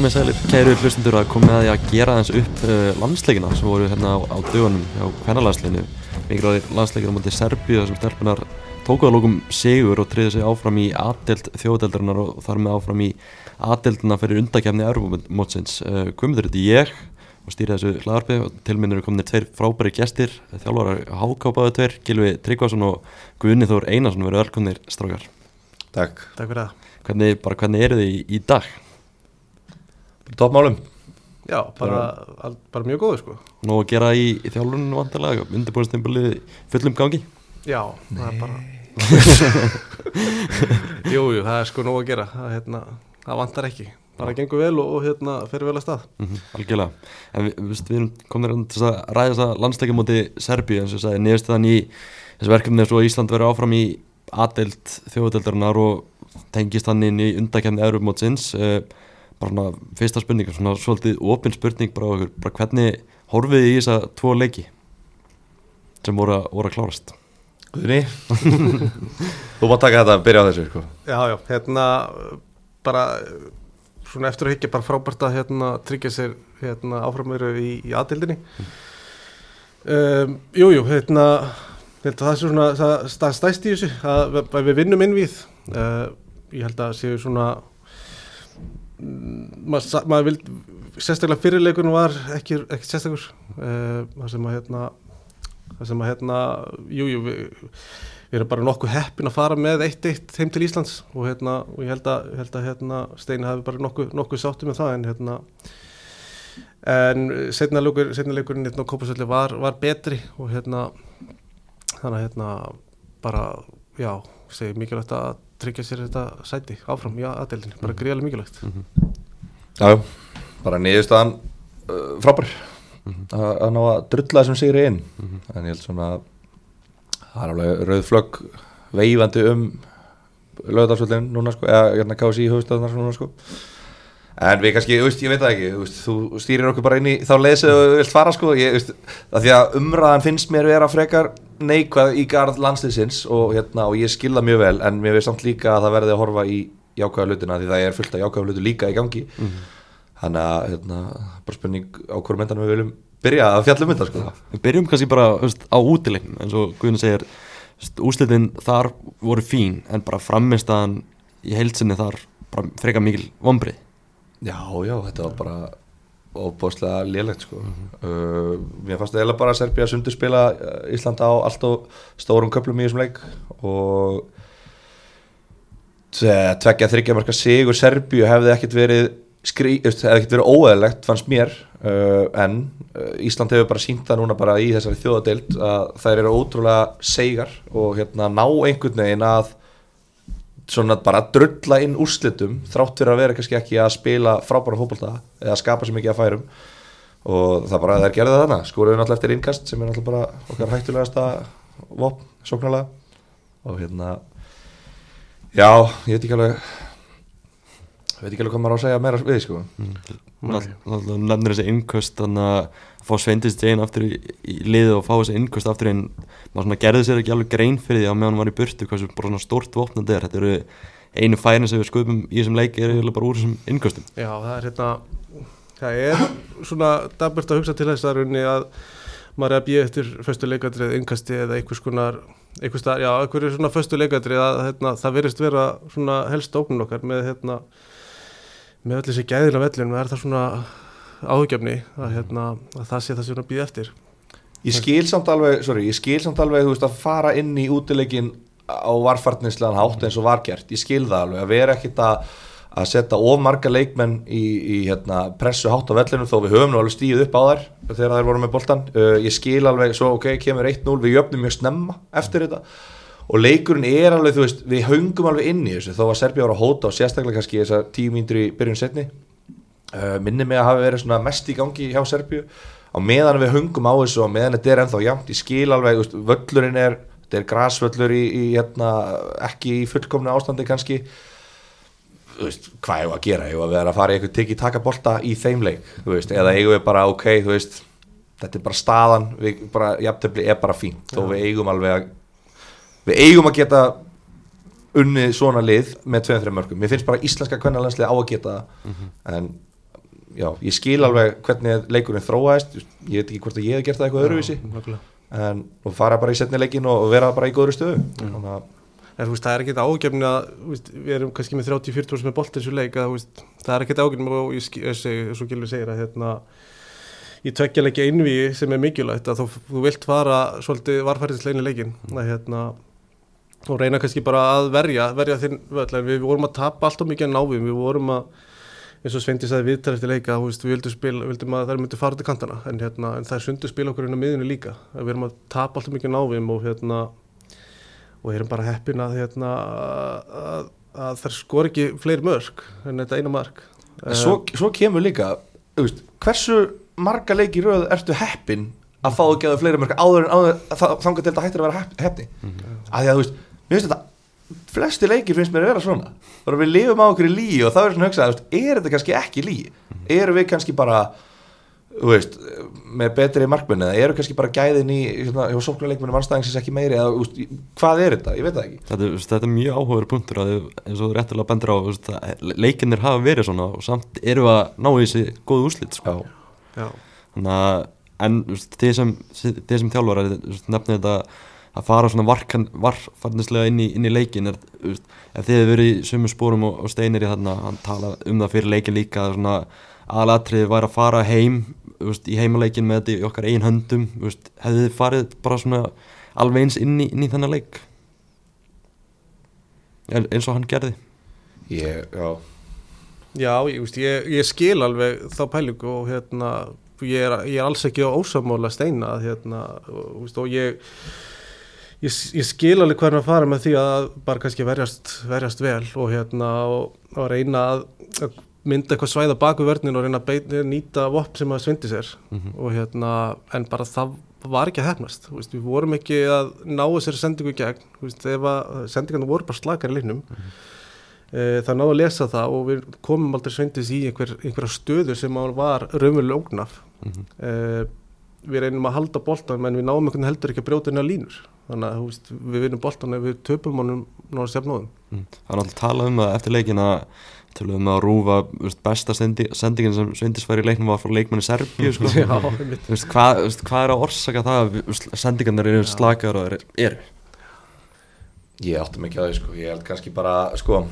komið sælir, kæru hlustundur að komið að því að gera þess upp uh, landsleikina sem voru hérna á, á dögunum á hvernarlandsleikinu mikilvægir landsleikir á móti Serbíu þessum stelpunar tókuða lókum sigur og triði sig áfram í aðdelt þjóðdeldarinnar og þar með áfram í aðdeltina fyrir undakefni erfumótsins uh, Guðmundur, þetta er ég og stýri þessu hlaðarpi og til minn eru kominir tveir frábæri gestir þjálfarar hákápaðu tveir, Gilvi Tryggvason og Guðni Þór Einarsson. Verið velkomnir strákar. Takk. Takk fyrir það. Hvernig, bara, hvernig Toppmálum. Já, bara, al, bara mjög góðu sko. Nú að gera í, í þjálfunum vantilega undirbúinstimbulið fullum gangi. Já, það er bara Jú, jú, það er sko nóg að gera. Það, hérna, það vantar ekki. Bara gengur vel og, og hérna fer vel að stað. Mm -hmm, Algjörlega, en við, við, við erum komin til að ræða þess að landsleika múti Serbíu eins og sagði, nefnst þann í þessu verkefni svo Ísland verið áfram í aðdelt þjóðdeldarinnar og tengist hann inn í undakefni Eurumótsins uh, bara svona fyrsta spurning svona svolítið ofinn spurning bara, okkur, bara hvernig horfið þið í þessa tvo leiki sem voru að, voru að klárast? Guðni? Þú má taka þetta að byrja á þessu sko. Já, já, hérna bara svona eftir að higgja bara frábært að hérna tryggja sér hérna áframöru í, í aðdildinni um, Jú, jú, hérna það er svona það, stæst í þessu að, að við vinnum inn við uh, ég held að séu svona maður mað vil sérstaklega fyrirleikunum var ekki, ekki sérstaklega uh, það sem að hérna það sem að hérna jújú jú, við, við erum bara nokkuð heppin að fara með eitt eitt heim til Íslands og hérna og ég held að, held að hérna Steini hafi bara nokkuð, nokkuð sáttu með það en hérna en setna leikurinn hérna á Kópasöldi var, var betri og hérna þannig að hérna bara já, segi mikilvægt að tryggja sér þetta sæti áfram í aðdeldinu, bara gríðarlega mikilvægt. Mm -hmm. Já, bara niðurstaðan uh, frábær. Mm -hmm. að ná að drulla þessum sigri inn. Mm -hmm. en ég held svona það er alveg rauð flögg veifandi um lögðarsvöldin núna sko, eða hérna kási í höfustöðunar núna sko. En við kannski, veist, ég veit það ekki veist, þú stýrir okkur bara inn í þá leysi og vilt fara sko, ég, veist, það því að umræðan finnst mér vera frekar neikvæð í garð landsliðsins og, hérna, og ég skilða mjög vel en mér veist samt líka að það verði að horfa í jákvæða hlutina því það er fullt af jákvæða hlutu líka í gangi mm -hmm. þannig að hérna, bara spurning á hverju mentanum við viljum byrja að fjalla um þetta sko. Byrjum kannski bara veist, á útilegn eins og Guðin segir úslitin þar voru fín en bara frammistaðan í heilsinni þar freka mikil vombrið Já, já, þetta var bara óbúslega lélægt sko. mm -hmm. uh, mér fannst það eða bara að Serbia sundur spila Íslanda á allt og stórum köplum í þessum leik og tveggja þryggja marka sigur Serbíu hefði ekkert verið skrí, hefði ekkert verið óeðlegt fannst mér uh, en uh, Ísland hefur bara sínt það núna bara í þessari þjóðadeild að þær eru ótrúlega segar og hérna ná einhvern veginn að svona bara drulla inn úrslitum þrátt fyrir að vera kannski ekki að spila frábæra fólkvölda eða skapa sér mikið að færum. Og það bara þær gerði það þannig skoruðu náttúrulega eftir innkast sem er náttúrulega bara okkar hættulegasta vopn, sóknarlega. Og hérna Já, ég veit ekki alveg veit ekki alveg hvað maður á að segja meira við sko. Þú nefnir þessi innköst þannig að fá Sveindist einn aftur í, í liðu og fá þessi innköst aftur einn maður gerði sér ekki alveg grein fyrir því að meðan var í burtu hvað sem bara svona stórt vopn þetta er. Þetta eru einu færin sem við skupum í þessum leiki er bara úr þessum innköstum Já, það er hérna það er svona daburt að hugsa til þess að maður er að býja eftir fyrstu leikadrið innkasti eða einhvers konar einhvers það, já, einhverju svona fyrstu leikadrið að hérna, það verist vera svona helst ógnun okkar með hérna með öll þessi gæðilega vellin er það svona áhugjefni að, hérna, að það sé það sem við býðum eftir. Ég skil samt alveg, sorry, ég skil samt alveg þú veist að fara inn í útileikin á varfartnislegan hátt eins og vargjert ég skil það alveg, að vera ekkit að að setja of marga leikmenn í, í hérna, pressu hátt á vellinu þó við höfum nú alveg stíð upp á þær þegar þær voru með boltan uh, ég skil alveg, svo ok, kemur 1-0 við jöfnum mjög snemma eftir þetta og leikurinn er alveg, þú veist, við höngum alveg inn í þessu, þó að Serbia voru að hóta og sérstaklega kannski þessar tíu mínútur í byrjun setni uh, minni mig að hafa verið mest í gangi hjá Serbju á meðan við höngum á þessu og meðan þetta er ennþá jæmt, ég skil alveg, veist, völlurinn er, þetta er grasvöllur í, í, hérna, ekki í fullkomna ástandi kannski. Veist, hvað hefur að gera, hefur að vera að fara í eitthvað tikið taka bolta í þeim leik veist, eða eigum við bara ok, veist, þetta er bara staðan, við bara, jafntöfli er bara fínt, þó við eigum alveg að við eigum að geta unnið svona lið með 2-3 mörgum, mér finnst bara íslenska kvennalanslega á að geta mm -hmm. en já, ég skil alveg hvernig leikurinn þróaðist. Ég veit ekki hvort að ég hef gert það eitthvað nákvæmlega. en og fara bara í setni leikin og, og vera bara í góðri stöðu. Þannig að En þú veist, það er ekkert ágefni að þú veist, við erum kannski með 30-40% með bolt þessu leik að þú veist, það er ekkert ágefni og ég, ég og Gilvi segir að hérna í tveggjarleikja innvíi sem er mikilvægt að þú, þú vilt fara svolítið varfæriðslegin í leikin að hérna og reyna kannski bara að verja verja þinn völl, en við vorum að tapa alltaf mikið að náðum, við vorum að eins og Svendi sagði viðtal eftir leika, þú veist, við vildum, spila, vildum að þær myndu fara til kantana. En, hérna, en það er sundu spila okkur inn á miðunni líka. Að við erum að tapa alltaf mikið náðum og hérna og erum bara heppin að, hérna, að, að þær skor ekki fleiri mörg en þetta eina mark. En svo, svo kemur líka þú veist, hversu marga leiki röð ertu heppin að fá ekki að fleiri mörg áður en áður þangað til þetta hættir að vera hepp, heppni? Mm -hmm. að því að þú veist, mér finnst þetta flesti leikir finnst mér að vera svona. Bara við lifum á okkur í líi og þá er svona að hugsa þú veist, er þetta kannski ekki líi eru við kannski bara þú veist, með betri markmenni eða eru kannski bara gæðin í hérna, hjá sóknuleikmenni mannstæðingsins ekki meiri eða þú veist, hvað er þetta, ég veit það ekki. Þetta, er- þetta er mjög áhugaður punktur að eins og þú réttilega bendur á þú veist, að leikinnir hafa verið svona og samt eru að ná í þessi góð úslit sko. Já, Já, þannig að en þið sem, þið sem þjálfara nefnir þetta að fara svona varkan, varfarnislega inn í, inn í leikin er, veist, ef þið hefur verið í sömu spórum og, og steinir í þarna hann tala um það fyrir leikin líka að svona aðalatriði væri að fara heim veist, í heimaleikin með þetta í okkar eigin höndum veist, hefði þið farið bara svona alveg eins inn í, inn í þennan leik? En- eins og hann gerði. Ég, já. Já, ég, veist, ég, ég skil alveg þá pælingu og hérna, ég er, ég er alls ekki á ósamála steina að, hérna, og, og ég, ég, ég skil alveg hvernig að fara með því að bara kannski verjast, verjast vel og, hérna, og, og reyna að, að mynda eitthvað svæða baku vörnin og reyna að beita, nýta vopp sem að svindi sér. Og hérna, en bara það var ekki að hefnast, veist, við vorum ekki að ná þessari sendingu í gegn, veist, ef að sendingarna voru bara slakar í linnum Eh, það náðu að lesa það og við komum aldrei sveindis í einhver, einhverja stöðu sem var raunverulega ógnaf Mhm. uh, við reynum að halda boltan menn við náum einhvern heldur ekki að brjóta inn að línur þannig að veist, við vinnum boltan ef við töpum honum náðu stjafnóðum Mm. Það er alltaf talað um það eftir leikin að tölum um að rúfa veist, besta sendi, sendingin sem Svindis var í leiknum var frá leikmanni Serbíu sko. Hvað, hvað er að orsaka það að sendingarnir eru slakar og eru, eru? Ég átti mikið að því sko, ég held kannski bara sko,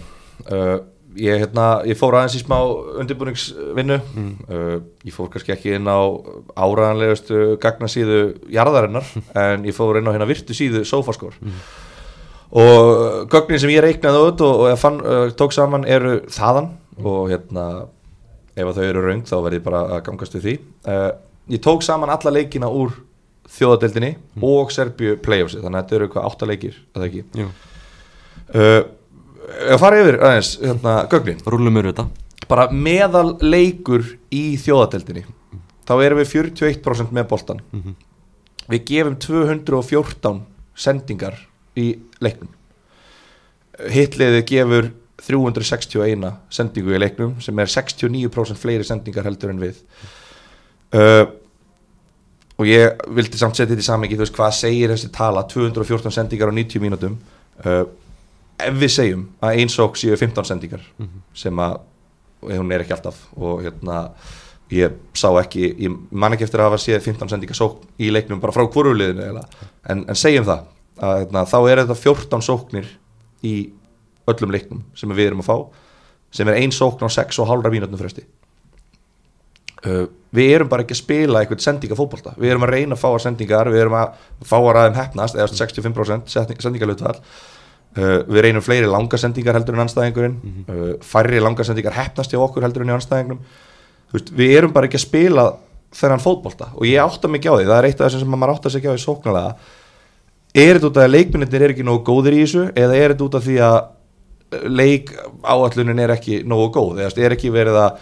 uh, ég, hérna, ég fór aðeins í smá undirbúningsvinnu. Uh, ég fór kannski ekki inn á áraðanlegustu gagnasíðu jarðarinnar en ég fór inn á hérna virtu síðu Sofascore og gögnin sem ég reiknaði út og, og fann, uh, tók saman eru þaðan. Og hérna ef þau eru raung þá verð ég bara að gangast við því. Uh, ég tók saman alla leikina úr þjóðadeldinni og Serbíu playoffsi. Þannig að þetta eru eitthvað átta leikir að það ekki uh, að fara yfir aðeins hérna, gögnin. Rúlum eru þetta. Bara meðal leikur í þjóðadeldinni þá erum við 41% með boltan Mhm. við gefum 214 sendingar í leiknum. Hitliði gefur 361 sendingu í leiknum sem er 69% fleiri sendingar heldur en við. Uh, og ég vildi samt setja þetta í samengi þú veist hvað segir þessi tala? 214 sendingar á 90 mínútum. Uh, ef við segjum að einsók séu 15 sendingar sem að hún er ekki alltaf og hérna ég sá ekki, ég man ekki eftir að hafa séð 15 sendingar sókn í leiknum bara frá hvoruliðinu en, en segjum það að hérna, þá er þetta 14 sóknir í öllum leiknum sem við erum að fá sem er ein sókn á 6 og halvra mínútnum fresti. Uh, við erum bara ekki að spila eitthvað sendingafótbolta, við erum að reyna að fá að sendingar, við erum að fá að ræðum hefnast eða 65% sendingalutval uh, við reynum fleiri langasendingar heldur en anstæðingurinn uh, færri langasendingar hefnast hjá okkur heldur en í anstæðingnum veist, við erum bara ekki að spila þennan fótbolta og ég átta ekki á því, það er eitt af þessum sem maður átta sig ekki á því sóknarlega. Er þetta út af að leikmyndir er ekki nógu góðir í þessu eða er þetta út af því að leik áallunin er ekki nógu góð? Eða er ekki verið að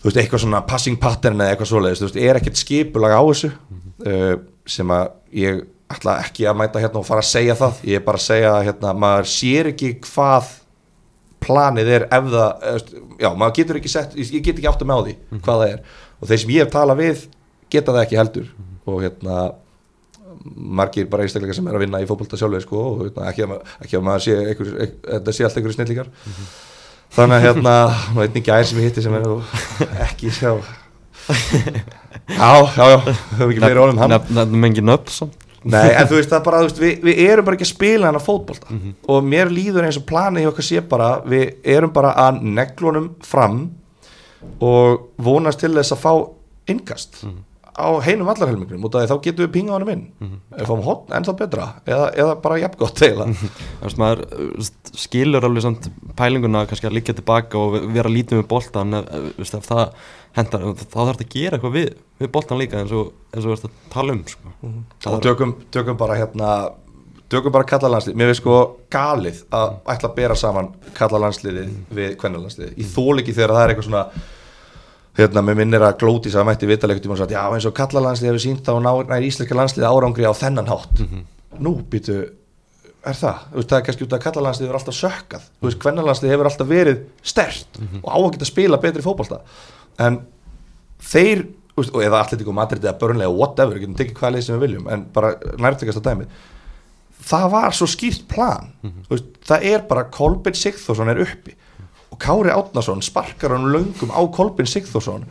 þú veist, eitthvað svona passing pattern eða eitthvað svoleiðis, þú veist, er ekkert skipulag á þessu uh, sem að ég ætla ekki að mæta hérna og fara að segja það, ég er bara að segja að hérna, maður sér ekki hvað planið er ef það, já, maður getur ekki sett, ég get ekki átt að með á því hvað það er og þeir sem ég hef talað við geta það ekki heldur og hérna margir bara einstakleika sem er að vinna í fótbolta sjálfur sko, og hérna, ekki, að, ekki að maður sé einhver, ein, þetta sé allt einhverju snillingar þannig að hérna, nú einnig gær sem ég hitti sem er ekki sjá já, já, já höfum ekki meira orðum hann Nefnum engin nöfn samt Nei, en þú veist, það er bara, veist, við, við erum bara ekki að spila hana fótbolta. Og mér líður eins og planið hjá okkar sé bara, við erum bara að neglunum fram og vonast til þess að fá innkast á heinum vallarhelmingunum út af því þá getum við pinga honum inn. Ef við fáum hotn ennþá betra. Eða, eða bara eiginlega. Veist, maður uh, veist, skilur alveg samt pælinguna kannski að liggja tilbaka og vera lítið með boltan ef, ef, veist, ef það hendar þá þarf þetta að gera eitthvað við, við boltan líka eins og, og veist, að tala um sko. Það og er- tökum, tökum bara hérna tökum bara kallalandslið, mér veist sko galið að ætla að bera saman kallalandsliðið við kvennalandsliðið. Ég þól ekki þegar það er eitthvað svona hérna, með minnir að glóti sem að mætti vitalegt og sagt, já eins og kallalandsliðið hefur sínt á nær, íslenska landsliðið árangri á þennan hátt. Nú býtu er það, Þú veist, það er kannski út að kallalandsliðið hefur alltaf sökkað, þú veist, kvennalandsliðið hefur alltaf verið stert og á að geta spila betri fótbolta. En þeir veist, og eða Atletico Madrid eða Burnley eða whatever, við getum tekið hvað leið sem við viljum en bara nærtekast að dæmið. Það var svo skýrt plan. Þú veist, það er bara Kolbeinn Sigþórsson er uppi og Kári Átnason sparkar hann löngum á Kolbeinn Sigþórsson.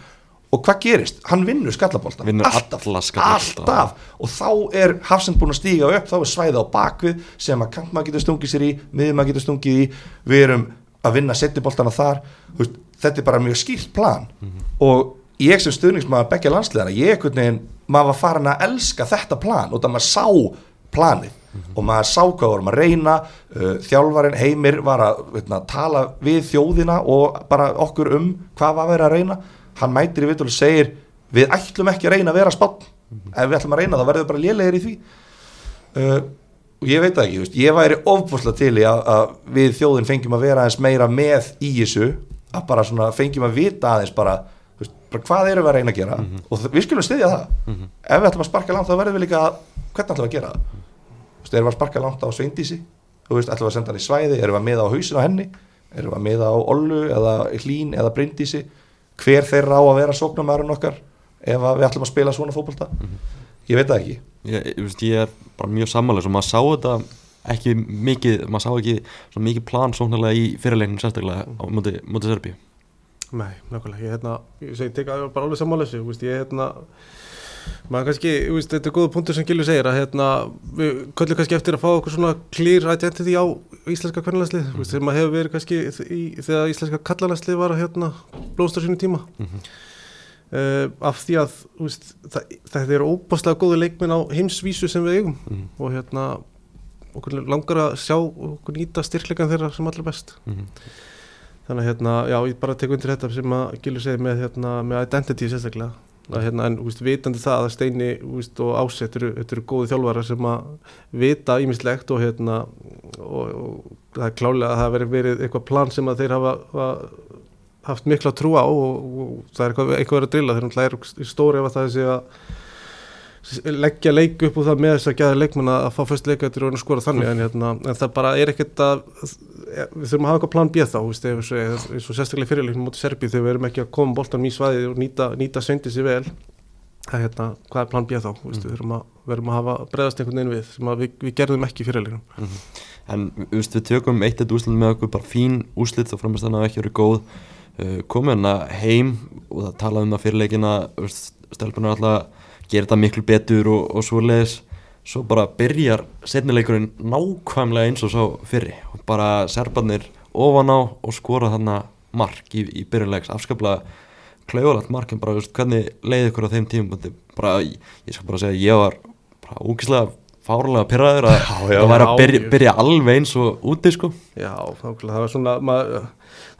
Og hvað gerist? Hann vinnur skallabólta Vinnur alltaf, alltaf. Og þá er Hafsend búin að stíga upp. Þá er svæði á bakvið sem að kantmaður getur stungið sér í miðmaður getur stungið í. Við erum að vinna setjubóltana þar. Veist, þetta er bara mjög skýrt plan. Og ég sem stuðningsmaður begja landsliðana, ég einhvern veginn maður var farin að elska þetta plan og það maður sá planið og maður sá hvað vorum að reyna uh, þjálfarinn Heimir var að veitna, tala við þjóðina og bara okkur um hvað var verið að reyna. Hann mætir í vitul og segir við ætlum ekki að reyna að vera spátt ef við ætlum að reyna þá verðum við bara lélegir í því. Uh, og ég veit ekki, veist, ég væri ofbúslega til í að, að við þjóðin fengjum að vera aðeins meira með í þessu að bara svona fengjum að vita aðeins bara, bara hvað erum við að reyna að gera. Og þ- við skulum styðja það. Ef við ætlum að sparka langt þá verðum við líka að, hvernig ætlum við að gera það erum við að sparka langt á Sveindísi? Þú veist, ætlum við að senda hann í svæði, erum við að miða á hausin á henni? Erum við að miða á Ollu eða Hlín eða Bryndísi? Hver þeirra á að vera sóknarmæðurinn okkar ef að við ætlum að spila svona fótbolta? Ég veit það ekki. Ég, ég, veist, ég er bara mjög sammálega og maður sá þetta ekki mikið maður sá ekki svo mikið plan sóknarlega í fyrirleiknum sérstaklega á móti, móti Serbíu. Nei, nákvæmlega, ég, hérna, ég segi, teka bara alveg sammála þessu, þú veist, ég, hérna, maður kannski, veist, þetta er góða punktur sem Gilvi segir að, hérna, við köllum kannski eftir að fá okkur svona clear identity á íslenska kvennalandslið, þú veist, sem maður hefur verið kannski í, þegar íslenska kallalandslið var að, hérna, blómstra sínu tíma, uh, af því að, veist, það, það er óbáslega góði leikminn á heimsvísu sem við eigum Mhm. og, hérna, okkur langar að sjá okkur nýta styrklegan þeirra sem allra best. Mhm. Þannig að hérna, já, ég bara tek undir þetta sem að Gilur segir með, hérna, með identity sérstaklega. Að, hérna, en úst, vitandi það að Steini úst, og Ásett eru, eru góði þjálfara sem að vita ímislegt og, hérna, og, og það er klálega að það veri verið eitthvað plan sem að þeir hafa, hafa haft mikla trú á og, og það er eitthvað, eitthvað að drilla. Þeir náttúrulega er stóri ef að það sé að leggja leik upp úr það með þess að gæða leikmann að fá fyrst leikættir og skora þannig en, hérna, en það bara er ekkert að við þurfum að hafa eitthvað plan B þá við eins og sérstaklega fyrirleiknum mútið Serbíu þegar við erum ekki að koma boltanum í svæði og nýta, nýta söndi sér vel er hérna, hvað er plan B þá veist, við þurfum að, að hafa bregðast einhvern veginn við sem að við, við gerðum ekki fyrirleiknum. En þú veist, við tökum eitt eitt úslit með okkur, bara fín úslit og framist þannig að ekki verið góð. Uh, komið hérna heim og það talaði um að fyrirleikina stelpunar alltaf gera þetta miklu betur og, og svo leiðis svo bara byrjar setnileikurinn nákvæmlega eins og svo fyrri. Og bara serbarnir ofan á og skora þarna mark í, í byrjunleiks afskaplega klauðalegt mark en bara veist, hvernig leiði ykkur á þeim tímum bara, ég, ég skal bara segja ég var bara úkislega fárlega pyrraður að það var að byrja, byrja alveg eins og úti sko. Já, nákvæmlega, það var svona maður,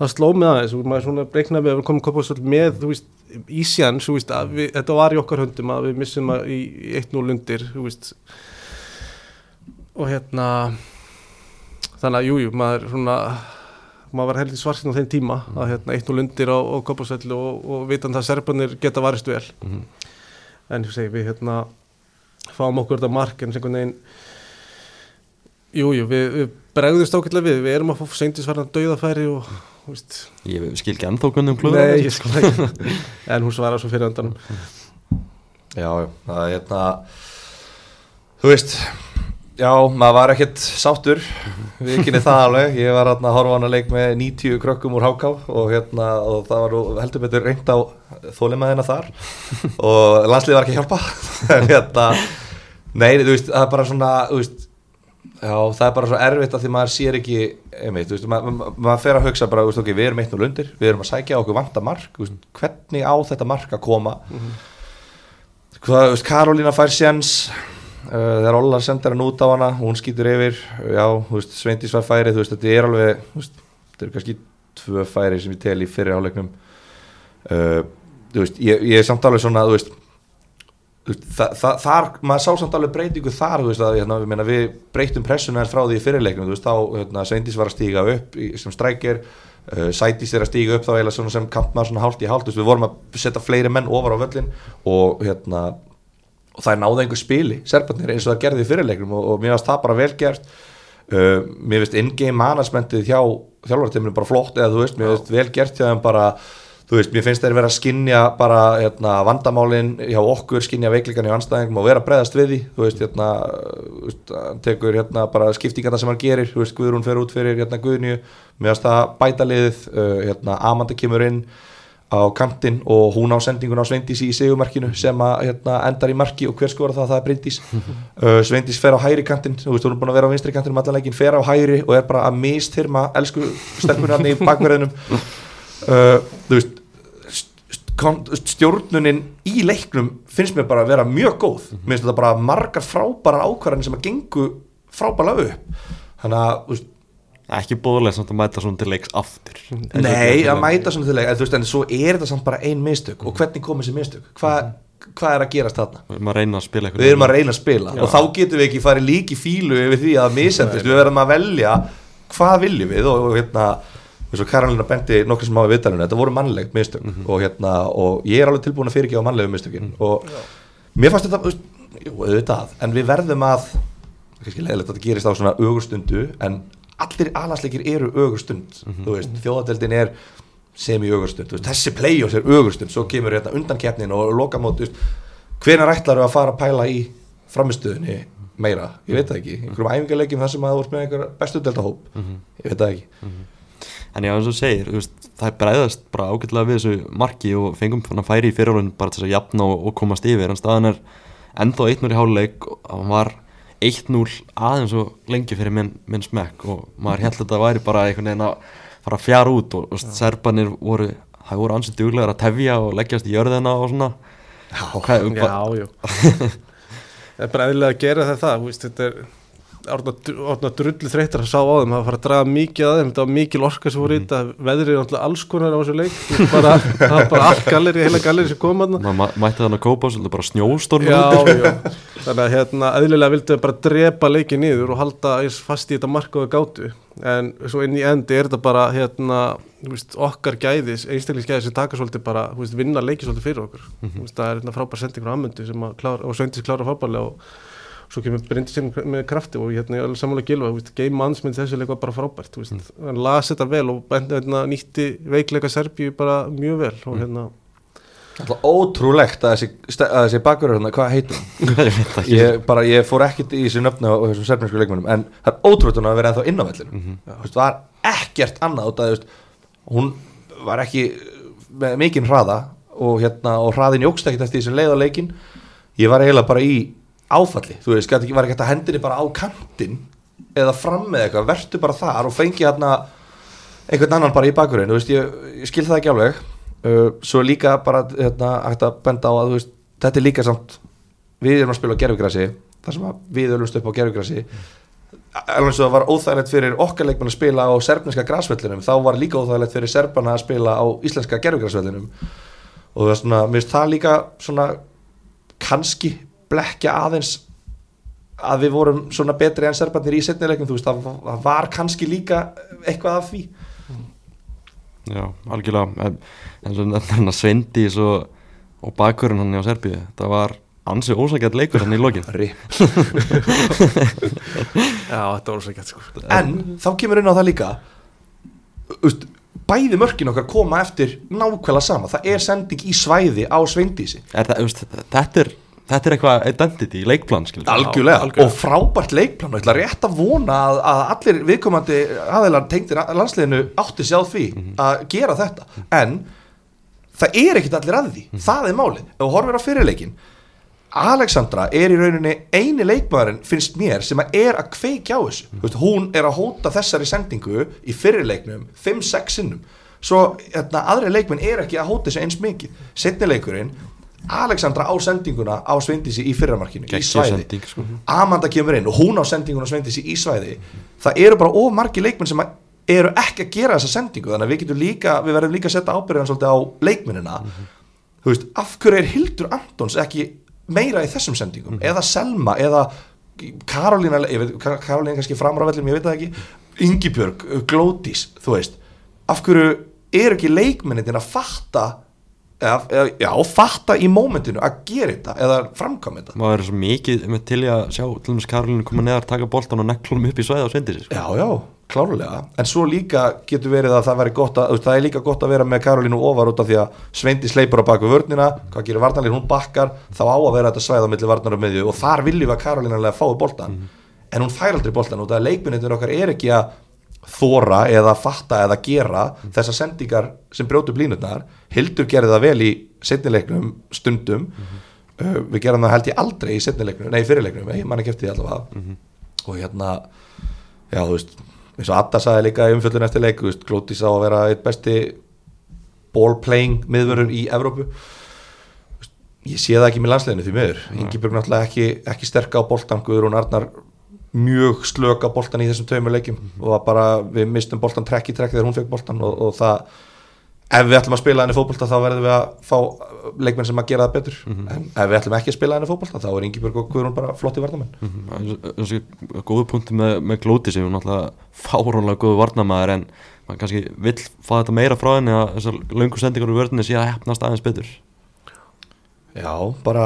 það sló með aðeins. Og maður svona breyknaði við að við komum kopað svolítið með þú veist, ísjans, þú veist, við, þetta var í okkar höndum að við missum að í, í 1-0 undir, og hérna þannig að jújú, jú, maður svona maður var heldur svarsinn á þeim tíma að hérna 1-0 undir á, á kopasvelli og, og vitan það að serbanir geta varist vel. Mhm. en þú segir við hérna fáum okkur þetta mark en sem einhvern veginn Jújú, jú, við, við bregðumst ákveðlega við, við erum að fá seintisvarnan dauðafæri og, veist, ég skil ekki ennþá hvernig um klúður nei, ég sko ekki, en hún svarar svo fyrir andanum. Já, já, það er hérna Þú veist Já, maður var ekkert sáttur. Við kynni það alveg, ég var hérna að horfa hana leik með 90 krökkum úr háká og, hérna, og það var heldur betur reynd á þólimaðina þar. Og landslið var ekki að hjálpa. Hérna, nei, þú veist, það er bara svona, þú veist já, það er bara svo erfitt að því maður sér ekki einmitt, þú veist, maður ma ma fer að hugsa bara, veist, ok, við erum eitt og lundir við erum að sækja okkur vanta mark, veist, hvernig á þetta mark að koma? Hvað, þú veist, Karolína fær sjens Uh, þegar Ólar sendir hann út á hana hún skýtur yfir, já, þú veist Sveindís var færið, þetta er alveg þetta eru kannski tvö færi sem ég tel í fyrir áleiknum uh, ég, ég er samt alveg svona, þú veist þa þa þar, maður sá samt alveg breytingu þar, veist, að hérna, meina, við breytum pressuna frá því veist, þá hérna, Sveindís var að stíga upp í, sem strækir uh, Sætís er að stíga upp þá svona sem kampmaður hálft í hálft, við vorum að setja fleiri menn ofar á völlin og hérna og það er náða einhver spili, serbarnir eins og það gerði í fyrirleiknum og, og mér finnst það bara vel gert. Uh, mér finnst in-game managementið hjá þjálfartiminu bara flott eða þú veist, mér finnst vel gert hjá þeim bara, þú veist, mér finnst þeir vera að skinja bara hérna, vandamálin hjá okkur, skinja veiklingan í anstæðingum og vera að breyðast við því, þú veist, hérna hann tekur hérna bara skiptingarna sem hann gerir, þú veist, Guðrún fer út fyrir hérna Guðnju, finnst það bæta liðið uh, hérna Amanda kemur inn á kantinn og hún á sendingun á Sveindísi í segumarkinu sem að hérna, endar í marki og hver skora það, það er Bryndís. Uh, Sveindís fer á hæri kantinn. Þú veist, hún er búin að vera á vinstri kantinn um allan leikin fer á hæri og er bara að mistyrma elsku hann í bakverðinum uh, þú veist stjórnunin í leiknum finnst mér bara að vera mjög góð. Mér finnst þetta bara margar frábærar ákvarðanir sem að gengu frábæra upp. Þannig að, veist ekki bóðlega samt að mæta svona til leiks aftur. Nei, að mæta svona til leik, en þú veist, en svo er þetta samt bara ein mistök. Og hvernig kom þessi mistök? Hva, hvað er að gerast þarna? við erum að reyna að spila Við erum að reyna að spila. Og þá getum við ekki farið líki fílu yfir því að misendist, við verðum að velja hvað viljum við og, og hérna eins og Karolina bendi nokkur sem á við viðtalinu þetta voru mannlegt mistök og hérna og ég er alveg tilbúin að fyrirgefa mannlegu mistökin og mér fannst þetta, þú veist, jú, auðvitað en við verðum að kannski leiðilegt að þetta gerist á svona ögurstundu en allir alansleikir eru ögurstund þú veist, þjóðadeldin er semi ögurstund, þú veist, þessi play-offs er ögurstund svo kemur hérna undankeppnin og lokamót þú veist, hvenær ætlar að fara að pæla í framistöðunni meira? Ég veit það ekki, einhverjum æfingarleikjum þar sem að þú ert með einhver bestu deltahóp ég veit það ekki en já eins og segir, veist, það bræðast bara ágætlega við þessu marki og fengum svona færi í fyrirhólun bara til þess að jafna og, og komast yfir. En staðan er ennþá 1-0 í háluleik og hann var 1-0 aðeins og lengi fyrir minn, minn smekk. Og maður held að þetta væri bara einhvern veginn að fara að fjara út og, og serbanir voru, það voru ansið duglegar að tefja og leggjast í jörðina og svona. Hvað, Já, já. Það er bara eðlilega að gera þetta þú veist, þetta er orðna drullu þreytar að sá á þeim það fara að draga mikið að þeim, þetta var mikil orka sem voru í þetta, veðrið er náttúrulega alls konar á þessu leik, bara, það var bara allt galleri, heila galleri sem kom að maður ma mætti þannig að kópa svolítið bara snjóstorm. Þannig að hérna eðlilega vildu við bara drepa leikið niður og halda eins fast í þetta markaðu gátu. En svo inn í endi er þetta bara hérna, þú veist, okkar gæðis einstaklingsgæði sem taka svolítið bara þú veist, vinna leikið svolítið fyrir okkur. Þú veist, það er hérna frábær sending frá Amundu sem að klára, og Sveindis klára fábælega og svo kemur Bryndis inn með krafti og hérna ég er alveg sammála gilva, þú veist, game management þessu leik var bara frábært, þú veist, hann las þetta vel og hérna, nýtti veikleika Serbíu bara mjög vel og hérna Alltaf ótrúlegt að þessi, að þessi bakverður hérna, hvað heitir hún? ég bara, ég fór ekkert í þessu nöfnu á þessum serbinsku leikmennum en það er ótrúlega að vera ennþá inn á vellinu mm -hmm. það var ekkert annað út að, veist, hún var ekki með mikinn hraða og, hérna, og hraðin jógst ekkert eftir því sem leið á leikin ég var eiginlega bara í áfalli. Þú veist, ekki, var ekki að hendinni bara á kantin eða fram með eitthvað? Vertu bara þar og fengi hérna einhvern annan bara í bakverðin veist, ég, ég skil það ekki alveg. Uh, svo líka bara hérna, hægt að benda á að veist, þetta er líka samt við erum að spila á gerfugrassi þar sem við ölumst upp á gerfugrassi alveg svo það var óþægilegt fyrir okkar leikmenn að spila á serbneska grasvellinum þá var líka óþægilegt fyrir serbana að spila á íslenska gerfugrasvellinum og það er svona, mér finnst það líka svona kannski blekja aðeins að við vorum svona betri en serbanir í setnileikum, þú veist, það það var kannski líka eitthvað af því. Já, algjörlega. En, svo nefnir Sveindís og, bakkurinn hann á Serbíu það var ansið ósækjart leikur hann í lokin. Já, þetta var gett sko. En þá kemur inn á það líka Úst, bæði mörkin okkar koma eftir nákvæmlega sama. Það er sending í svæði á Sveindísi. Er það, veist, þetta er þetta er eitthvað identity, leikplan algjörlega, algjörlega. og frábært leikplan og ég ætla rétt að vona að, að allir viðkomandi aðeinar tengdir landsliðinu átti sér á því að gera þetta. En það er ekkit allir að því. Það er málið, ef þú horfir á fyrirleikin Alexandra er í rauninni eini leikmaðurinn finnst mér sem að er að kveikja á þessu. Mm. veist, hún er að hóta þessari sendingu í fyrirleiknum 5-6 sinnum. Svo hérna, aðri leikmenn er ekki að hóta þessu eins mikið. Setnileikurinn Alexandra á sendinguna á Sveindísi í fyrramarkinu í svæði. sending, sko. Amanda kemur inn og hún á sendinguna á Sveindísi í svæði. Það eru bara of margi leikmenn sem eru ekki að gera þessa sendingu þannig að við getum líka, við verðum líka að setja ábyrðan svolítið á leikmennina. Þú veist, af hverju er Hildur Antons ekki meira í þessum sendingum? Eða Selma, eða Karolína, ég veit, Kar- Karolína er kannski framar á vellum, ég veit það ekki, Ingibjörg Glódís, þú veist. Af hverju er ekki leikmennin að fatta eða, já, fatta í mómentinu að gera þetta eða framkvæma þetta. Maður er svo mikið með til í að sjá til dæmis Karolínu koma neðar, taka boltan og neklunum upp í svæði og svendi sér sko. Já, já, klárlega. En svo líka getur verið að það að Það er líka gott að vera með Karolínu ofar út af því að Sveindi sleipur á baku vörnina Hvað gerir varnarlín, hún bakkar Þá á að vera þetta svæð á milli varnar og miðju Og þar viljum við að Karolínulega fái boltan En hún fær aldrei boltan út af að leikminnitur okkar er ekki að þóra eða fatta eða gera þessar sendingar sem brjótu blínutnar Hildur gerði það vel í setnileiknum stundum. Uh, við gerum það held ég aldrei í setnileiknum nei, fyrirleiknum, ég man ekki eftir því allavega. Og hérna já, þú veist, eins og Adda sagði líka í umfjöldun eftir leik, veist, Glótis á að vera eitt besti ball playing miðvörur í Evrópu. Ég sé það ekki með landsleginu því miður. Ingibjörg náttúrulega ekki, ekki sterka á boltan Guðrún Arnar mjög slöka boltan í þessum tveimur leikjum og var bara, við mistum boltan trekk í trekk þegar hún fekk boltan og, og það ef við ætlum að spila henni fótbolta þá verðum við að fá leikmenn sem að gera það betur. En ef við ætlum ekki að spila henni fótbolta þá er Ingibjörg og Guðrún bara flotti varnamenn þessi góðu punkti með, með Glóti sem er náttúrulega fárónlega góðu varnamæður en maður kannski vill fá þetta meira frá henni að þessar löngu sendingar úr vörðinni sé að hefnast aðeins betur. Já, bara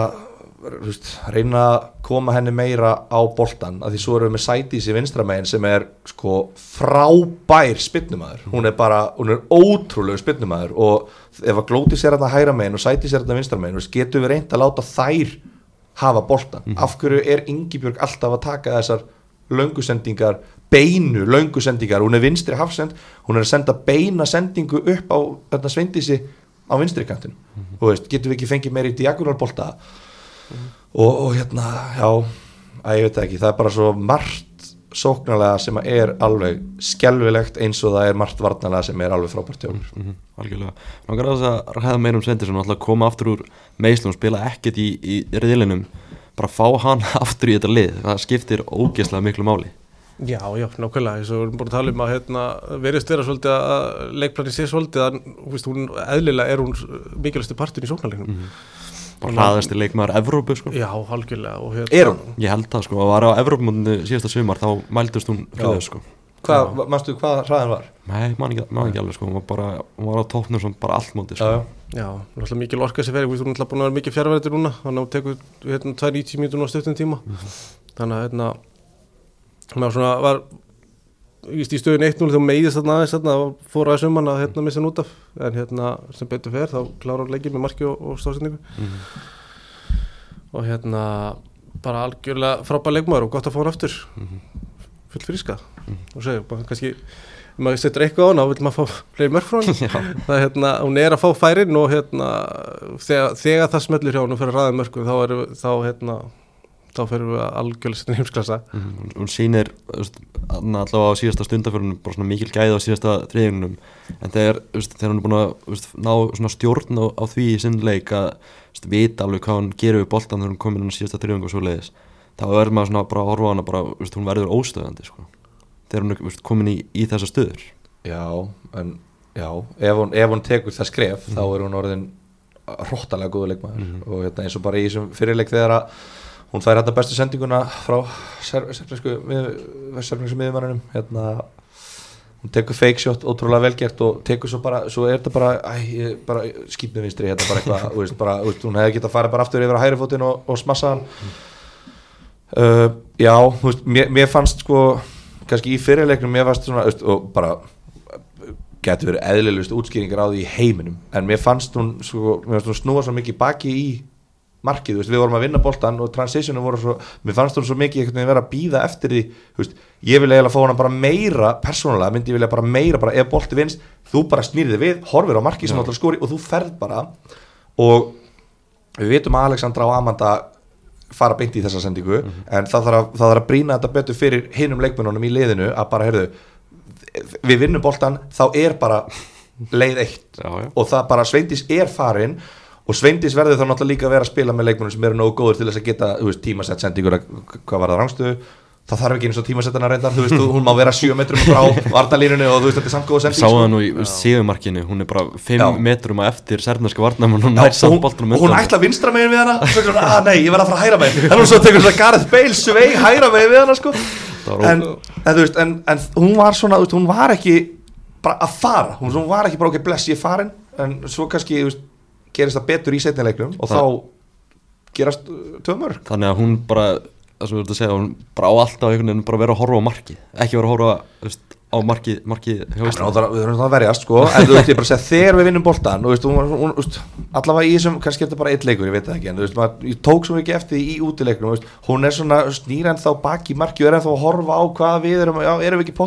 veist, reyna að koma henni meira á boltan að því svo erum við með Sædís í vinstramegin sem er sko frábær spinnumæður, hún er bara hún er ótrúlegu spinnumæður og ef að Glótis er þetta hægra megin og Sædís er þetta vinstramegin, getum við reynd að láta þær hafa boltan, af hverju er Ingibjörg alltaf að taka þessar löngusendingar, beinu löngusendingar, hún er vinstri hafsend hún er að senda beina sendingu upp á þetta sveindísi á vinstri kantinu og veist, getum við ekki fengið meiri diagonalbolta og, og hérna já, að ég veit ekki það er bara svo margt sóknarlega sem að er alveg skelvilegt eins og það er margt varnarlega sem er alveg frábært hjá mér mm algjörlega. Nákvæmlega þess að ræða meira um Svendi sem náttúrulega koma aftur úr meislum spila ekkert í, í riðlinum. Bara fá hann aftur í þetta lið það skiptir ógeðslega miklu máli. Já, já, nákvæmlega, eins og við erum búin að tala um að hérna, verðist vera svolítið að leikplanin sé svolítið að þú veist, hún, eðlilega er hún mikilvægstu partin í sóknarleiknum. Bara hraðasti leikmaður Evrópu sko. Já, algjörlega og, hérna, Er hún? ég held það sko, að var á Evrópumóndinu síðasta sumar þá mældust hún þau sko. Hvað, manstu hvað hraðan var? Nei, man ekki, man ekki alveg sko, hún var bara hún var á tóknum sem bara allt móti sko. Já, já. Já, náttúrulega mikil orka sem fer, þú veist, hún er náttúrulega búin að vera mikið fjárverðir núna. Þannig að hún tekur hérna 2-90 mínútur á stuttum tíma. Þannig að hérna maður svona var í stöðun 1-0 þegar hún meiðist þarna aðeins þarna fór aðeins um hann að hérna missa hann út af. En hérna sem betur fer þá klárar hún leikið með marki og, og stóðsendingu og hérna bara algjörlega frábær leikmaður og gott að fá hann aftur. Full fríska. Og segja, bara kannski ef maður setur eitthvað á hana, þá vil maður fá fleiri mörg frá hann það er hérna, hún er að fá færin og hérna, þegar, þegar það smellur hjá hún og fyrir að ræða mörgum þá, er, þá hérna, þá fyrir við að algjörlega heimsklassa. Mhm, hún- hún sýnir allavega á síðasta stundaförunum bara svona mikil gæði á síðasta þriðjunum en þegar, þegar hún er búin að ná svona stjórn á, á því í sinn leik að vita alveg hvað hún gerir við boltan þegar hún komin inn á síðasta þriðjung og svo leiðis þá verður maður svona bara að horfa hana bara, veist, hún verður óstöðandi sko. þegar hún er komin í, í þessa stöður. Já, en já, ef hún, ef hún tekur það skref þá er hún orðin hróttalega góðu leikmaður. Og hérna, eins og bara í þessum fyrirleik þegar að hún fær hérna bestu sendinguna frá serfnesku miðumannunum hérna hún tekur fake shot, ótrúlega velgert og tekur svo bara, svo er þetta bara, æ, bara skýt með vinstri, hérna bara eitthvað veist, bara, veist, hún hefði getað að fara bara aftur yfir á hægri fótinn og, og smassa hann. Uh, já, þú veist, mér, mér fannst sko, kannski í fyrirleiknum mér fannst svona, veist, og bara getur verið eðlilegust útskýringar á því í heiminum. En mér fannst hún, sko, mér fannst hún snúa svo mikið baki í markið, veist, við vorum að vinna boltan og transitionu voru svo, mér fannst hún svo mikið einhvern veginn vera að býða eftir því veist, ég vil eiginlega fá hana bara meira persónulega, myndi ég vilja bara meira bara ef bolti vinst, þú bara snýrði við, horfir á markið sem Já. átt að skori og þú ferð bara og við vitum að Alexandra og Amanda fara beint í þessa sendingu en það þarf, að, það þarf að brýna þetta betur fyrir hinum leikmennunum í liðinu að bara, heyrðu, við vinnum boltan þá er bara leið eitt Já, já. og það bara Sveindís er farin og Sveindís verður þá náttúrulega líka að vera að spila með leikmennum sem eru nógu góður til þess að geta veist, tímasett sendingur að hvað var það rangstöðu það þarf ekki eins og tímasettana reyndar þú veist, hún má vera 7 metrum frá vartalínunni og þú veist, þetta er samt góða sending Sáðu sko. nú í síðumarkinu, hún er bara 5 Já. metrum að eftir sernarska varnamann og Já, nær samt hún, boltanum og hún ætla vinstra megin við hana og svo er hún, að nei, ég verð að fara hægra megin. En hún svo tekur þetta Gareth Bale sveig hægra megin við hana sko. Það var en, en, þú veist, en, en hún var svona veist, hún var ekki bara að fara. Hún, hún var ekki bara ok, bless ég farin. En svo kannski þú veist, gerist það betur í setnileiknum og Það- þá gerast uh, tvö mörg Þannig að hún bara, það sem við erum að segja, hún bara á alltaf einhvern veginn bara vera að horfa á markið, ekki vera að horfa veist, á markið hjá Við þurfum það að verjast sko. En þú veist ég bara að segja þegar við vinnum veist, allavega í þessum kannski er þetta bara eitt leikur, ég veit það ekki en þú veist, maður, ég tók svo ekki eftir í útileiknum veist, hún er svona snýr en þá baki marki og er en þá að horfa á hvað við erum já, erum við ekki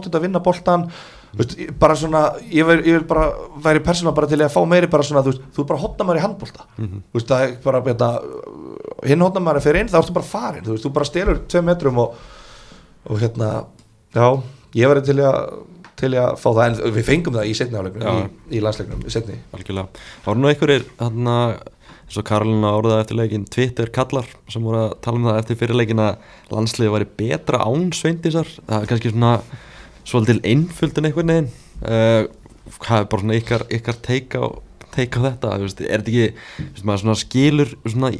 að veist, bara svona, ég vil bara væri persóna bara til að fá meiri bara svona þú veist, þú er bara hotna maður í handbolta Mhm. þú veist, það er bara hérna, hinn hotna maður er fyrir inn, þá ertu bara farin þú veist, þú bara stelur tveim metrum og, og hérna, já ég verði til að til að fá það, en við fengum það í setni áleiknum Já. í, í landsleiknum, í setni Algjörlega. Voru nú einhverjir þarna, eins og Karolina orðaði eftir leikin Twitter kallar sem voru að tala um það eftir fyrir leikin að landsliði væri betra án sveindisar það er kannski svona svolítil einföld en einhvern veginn. Uh, hvað er bara svona ykkar, ykkar teika á, teika á þetta, þú veist, er þetta ekki þú veist, maður svona skilur svona,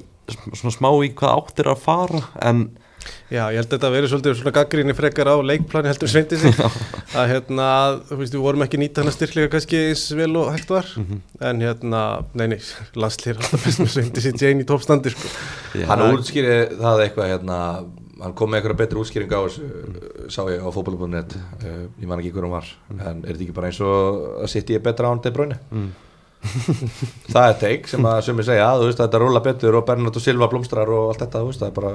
svona smá í hvað áttir að fara en Já, ég held að þetta verið svolítið svona gaggrinni frekar á leikplani heldur sveindi sig að hérna, þú veist, við vorum ekki að nýta hana styrklega kannski eins vel og hægt var. En hérna, nei, nei, landslýr alltaf best með sveindi sig Jane í toppstandi sko. hann útskýri það eitthvað hérna, hann kom með eitthvað betri útskýring á þessu sá ég á fótbollu.net uh, ég man ekki hver hún var en er þetta ekki bara eins og að sitt ég betra án De Bruyne? Mm, það er teik sem að sumi segja þú veist, þetta rúla betur og Bernardo Silva blómstrar og allt þetta, veist, það er bara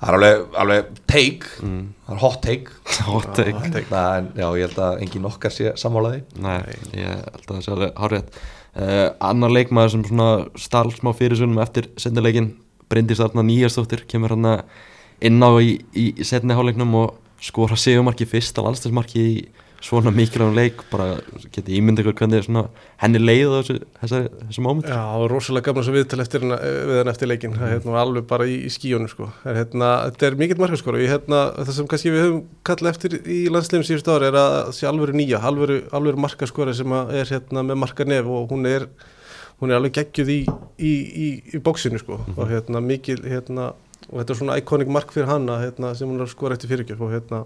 það er alveg, alveg teik mm, það er hot take. Hot take. já, ég held að engin okkar sé sammálaði Nei, ég held að það sé alveg hárrétt. Uh, Annar leikmaður sem svona stál smá fyrirsunum eftir sendileikin Bryndís Arna Nýjarsdóttir kemur hann inn á í, í, setni háleiknum og skora segumarki fyrsta landstæðsmarki í svona mikilvægum leik. Bara geti ímynd ykkur hvernig svona, henni leið á þessu, þessu moment? Já, það var rosalega gamla svo viðtal eftir, hana- eh, við hann eftir leikin það er hérna, alveg bara í, í skíunum sko. hérna, þetta er mikill markaskora hérna, það sem kannski við höfum kallað eftir í landsliðum síðustu ári er að það sé alvöru nýja alvöru markaskora sem er hérna, með markanef og hún er hún er alveg geggjuð í, í, í, í bóksinu sko. og hérna mikil hérna, og þetta er svona iconic mark fyrir hana hérna, sem hún er að skora eftir fyrirgjöf og hérna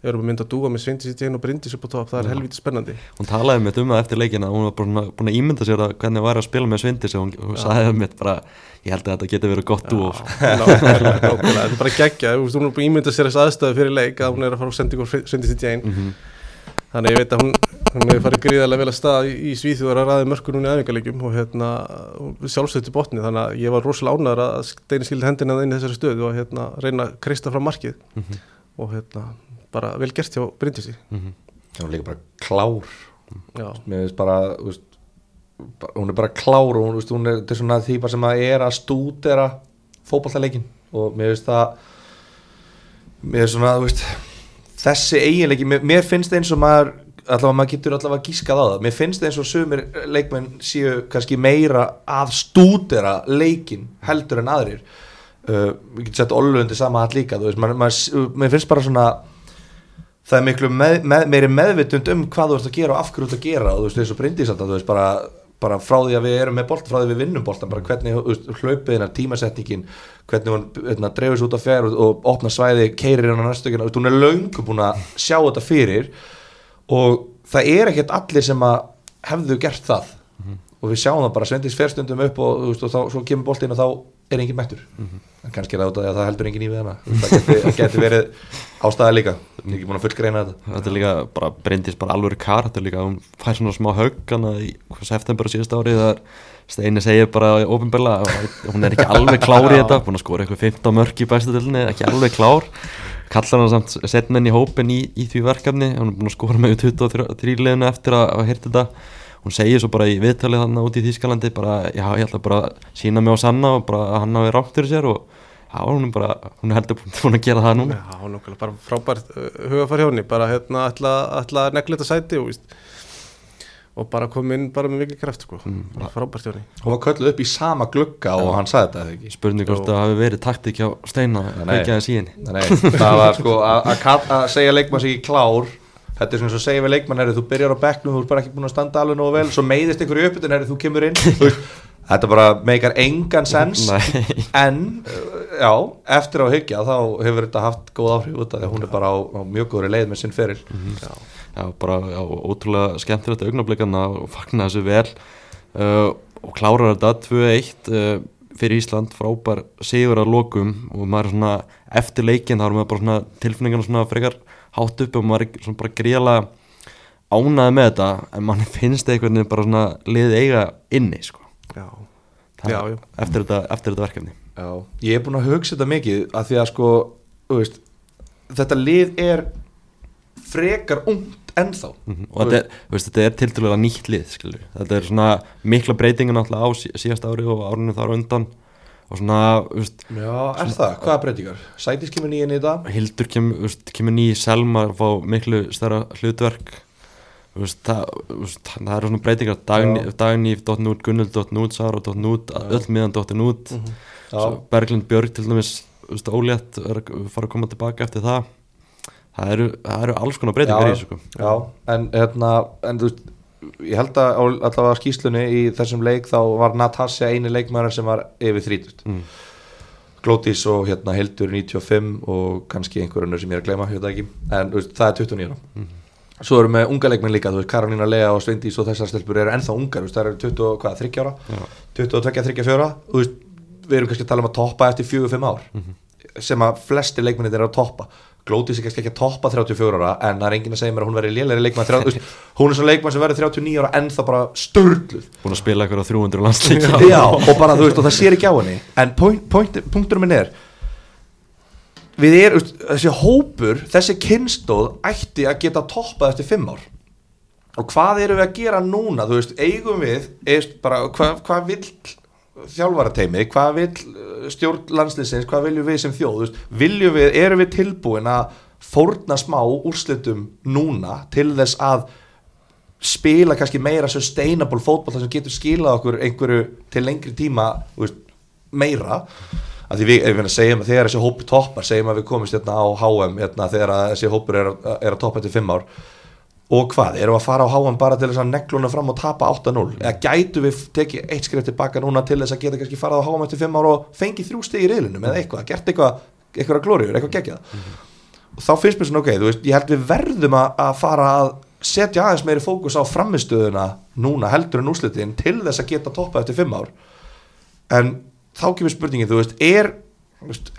við erum að mynda að dúa með Sveindis í tegin og Bryndis upp á topp, það er helvítið spennandi. Hún talaði mitt um það eftir leikin að hún var bara svona búin að ímynda sér að hvernig væri að spila með Svindis og hún, hún sagði mitt bara ég held að þetta geti verið gott nákvæmlega. þetta er bara geggja hún er bara ímyndað sér þessi aðstæðu fyrir leik að hún er að fara og senda ykkur Sveindis í tegin Mhm. þannig ég veit að hún, hún hefur farið gríðarlega vel að stað í, í Svíþjóðar að ræði mörkur núna í æfingarleikjum og hérna sjálfstöðu botni. Þannig að ég var rosalega ánæður að Steini skildi hendina inn í þessari stöðu og hérna reyna að kreista fram markið. Mhm. og hérna bara vel gert hjá Bryndisi Mhm. hún er líka bara klár. Já, mér finnst bara, veist, bara hún er bara klár og hún, veist, hún er, svona því sem að er að stúdera fótballtaleikin og mér finnst það mér finnst svona, veist þessi eiginleiki, mér, mér finnst eins og maður allavega maður getur allavega gískað á það. Mér finnst eins og sumir leikmenn séu kannski meira að stúdera leikin heldur en aðrir. Uh, við getum sett Ollu undir sama hatt líka, veist, maður, maður, mér finnst bara svona það er miklu með, með, meiri meðvitund um hvað þú ert að gera og af hverju þú ert að gera og þú veist eins og Bryndís alltaf, þú veist bara, bara frá því að við erum með bolt, frá því að við vinnum bara hvernig veist, hlaupið hennar tímasetningin hvernig hún hérna, dreifur sér út á fjær og, og opna svæði, keirir hennar næstu hún er löngu búin að sjá þetta fyrir og það er ekkert allir sem að hefðu gert það. Og við sjáum það bara svendis fyrstundum upp og, veist, og þá, svo kemur boltinn og þá er engin mættur. En kannski er það út af því að það heldur engin í við hana. Það geti, það geti verið ástæða líka. Ég er ekki búin að fullgreina þetta. Þetta er líka bara breyndist bara alveg karakter líka hún fær svona smá höggana í september á síðast ári þegar Steini segir bara ofinbella hún er ekki alveg klár í þetta. Búin að skora eitthvað 15 mörk í bæstu dildinni ekki alveg klár kallar hann samt setna henni í hópin í, í því verkefni. Hún er búin að skora með 23 liðinu eftir að, að heyrta þetta. Hún segir svo bara í viðtalið þannig út í Þýskalandi bara já ég ætla bara að sína mig á sanna og bara að hann hafi rátt fyrir sér. Og já hún er bara hún er heldur búin að gera það núna. Já, hún er bara frábært uh, hugafar hjá henni bara hérna ætla, ætla þetta sæti og, víst, og bara koma inn bara með mikil kraft sko. mm. frábært henni hún var kölluð upp í sama glugga og hann sagði þetta ekki? Spurning hvort það hafi verið taktík hjá Steina að henni. Nei, nei, það var sko að- að að segja leikmann sig í klár. Þetta er svona svo að segja við leikmann herri, þú byrjar á bekknum, þú ert bara ekki búin að standa alveg nógu vel. Svo meiðist uppbytun, herri, þú kemur inn. Þetta bara meikar engan sens. Nei. en já, eftir að hyggja þá hefur þetta haft góð áhrif út af því að hún er bara á, á mjög góðri leið með sinn feril. Já. Já, bara já, ótrúlega skemmtilegt augnablikanna og fagna þessu vel uh, og klárar þetta 2-1 uh, fyrir Ísland, frábær sigur að lokum og maður er svona eftir leikin þá er maður bara svona tilfinningarna svona frekar hátt upp og maður er svona bara gríðalega ánaði með þetta en mann finnst einhvern veginn bara svona liðið eiga inni sko. Já. Það- Já. Eftir, þetta, eftir þetta verkefni Já, ég er búin að hugsa þetta mikið að því að sko, veist þetta lið er frekar ungt ennþá Mhm, og þetta er, þetta er tildulega nýtt lið skilur. þetta er svona mikla breytingar náttúrulega á sí- síðasta ári og árinu þar undan og svona, veist, Já, er það? Hvaða breytingar? Sætis kemur nýjan í þetta Hildur þú veist, kemur ný Selma að fá miklu stærra hlutverk veist, það, það eru svona breytingar Dagný, Já. Dagný dottin út, Gunnul dottin út, Sara dottin út öll miðan dottin út Já. Svo Berglind Björg til dæmis ólétt er að fara að koma tilbaka eftir það það eru, það eru alls konar breytingar í þessu sko. Já, en hérna en þú ég held að allavega skýslunni í þessum leik þá var Natasja eini leikmæður sem var yfir 30 Mm. Glótis og hérna Hildur 95 og kannski einhver önnur sem ég er að veit það ekki en veist, það er 29 ára Mhm. Svo eru með unga leikmenn líka, þú veist, Karolína Lea og Sveindís og þessar stelpur eru ennþá ungar, veist, það eru 20, og hvað, 30 ára Já. 22, 34, þú veist, við erum kannski að tala um að toppa eftir 4-5 ár sem að flesti leikmennir eru að toppa Glótis er kannski ekki að toppa 34 ára en það er enginn að segja mér að hún verði lélæri leikmann 30, þú veist, hún er svona leikmann sem verði 39 ára en það bara störluð búin að spila eitthvað á 300 landsleik Já, og bara þú veist, og það sér ekki á henni. En point, point, punkturum minn er við erum, veist, þessi hópur þessi kynnstóð ætti að geta toppað eftir 5 ár. Og hvað erum við að gera núna? Þú veist, eigum við eist, bara, hvað, hvað vill þjálfarateimi, hvað vill uh, stjórn landsliðsins, hvað viljum við sem þjóð viljum við, erum við tilbúin að fórna smá úrslitum núna til þess að spila kannski meira sustainable fótball þar sem getur skilað okkur einhverju til lengri tíma veist, meira? Að því við, ef við segjum að þegar þessi hópur toppar segjum að við komumst hérna á HM hérna, þegar þessi hópur er, er að toppa eftir 5 ár og hvað, erum við að fara á HM bara til þess að negluna fram og tapa 8-0 eða gætu við tekið eitt skrif tilbaka núna til þess að geta kannski farað á HM eftir 5 ár og fengið þrjú stig í riðlinum eða eitthvað, gert eitthvað, eitthvað glóriður, eitthvað geggjað? Og þá finnst mér svona ok, þú veist, ég held við verðum að, fara að setja aðeins meiri fókus á framistöðuna núna heldur en úslitin til þess að geta toppað eftir 5 ár. En þá kemur spurningin, þú veist, er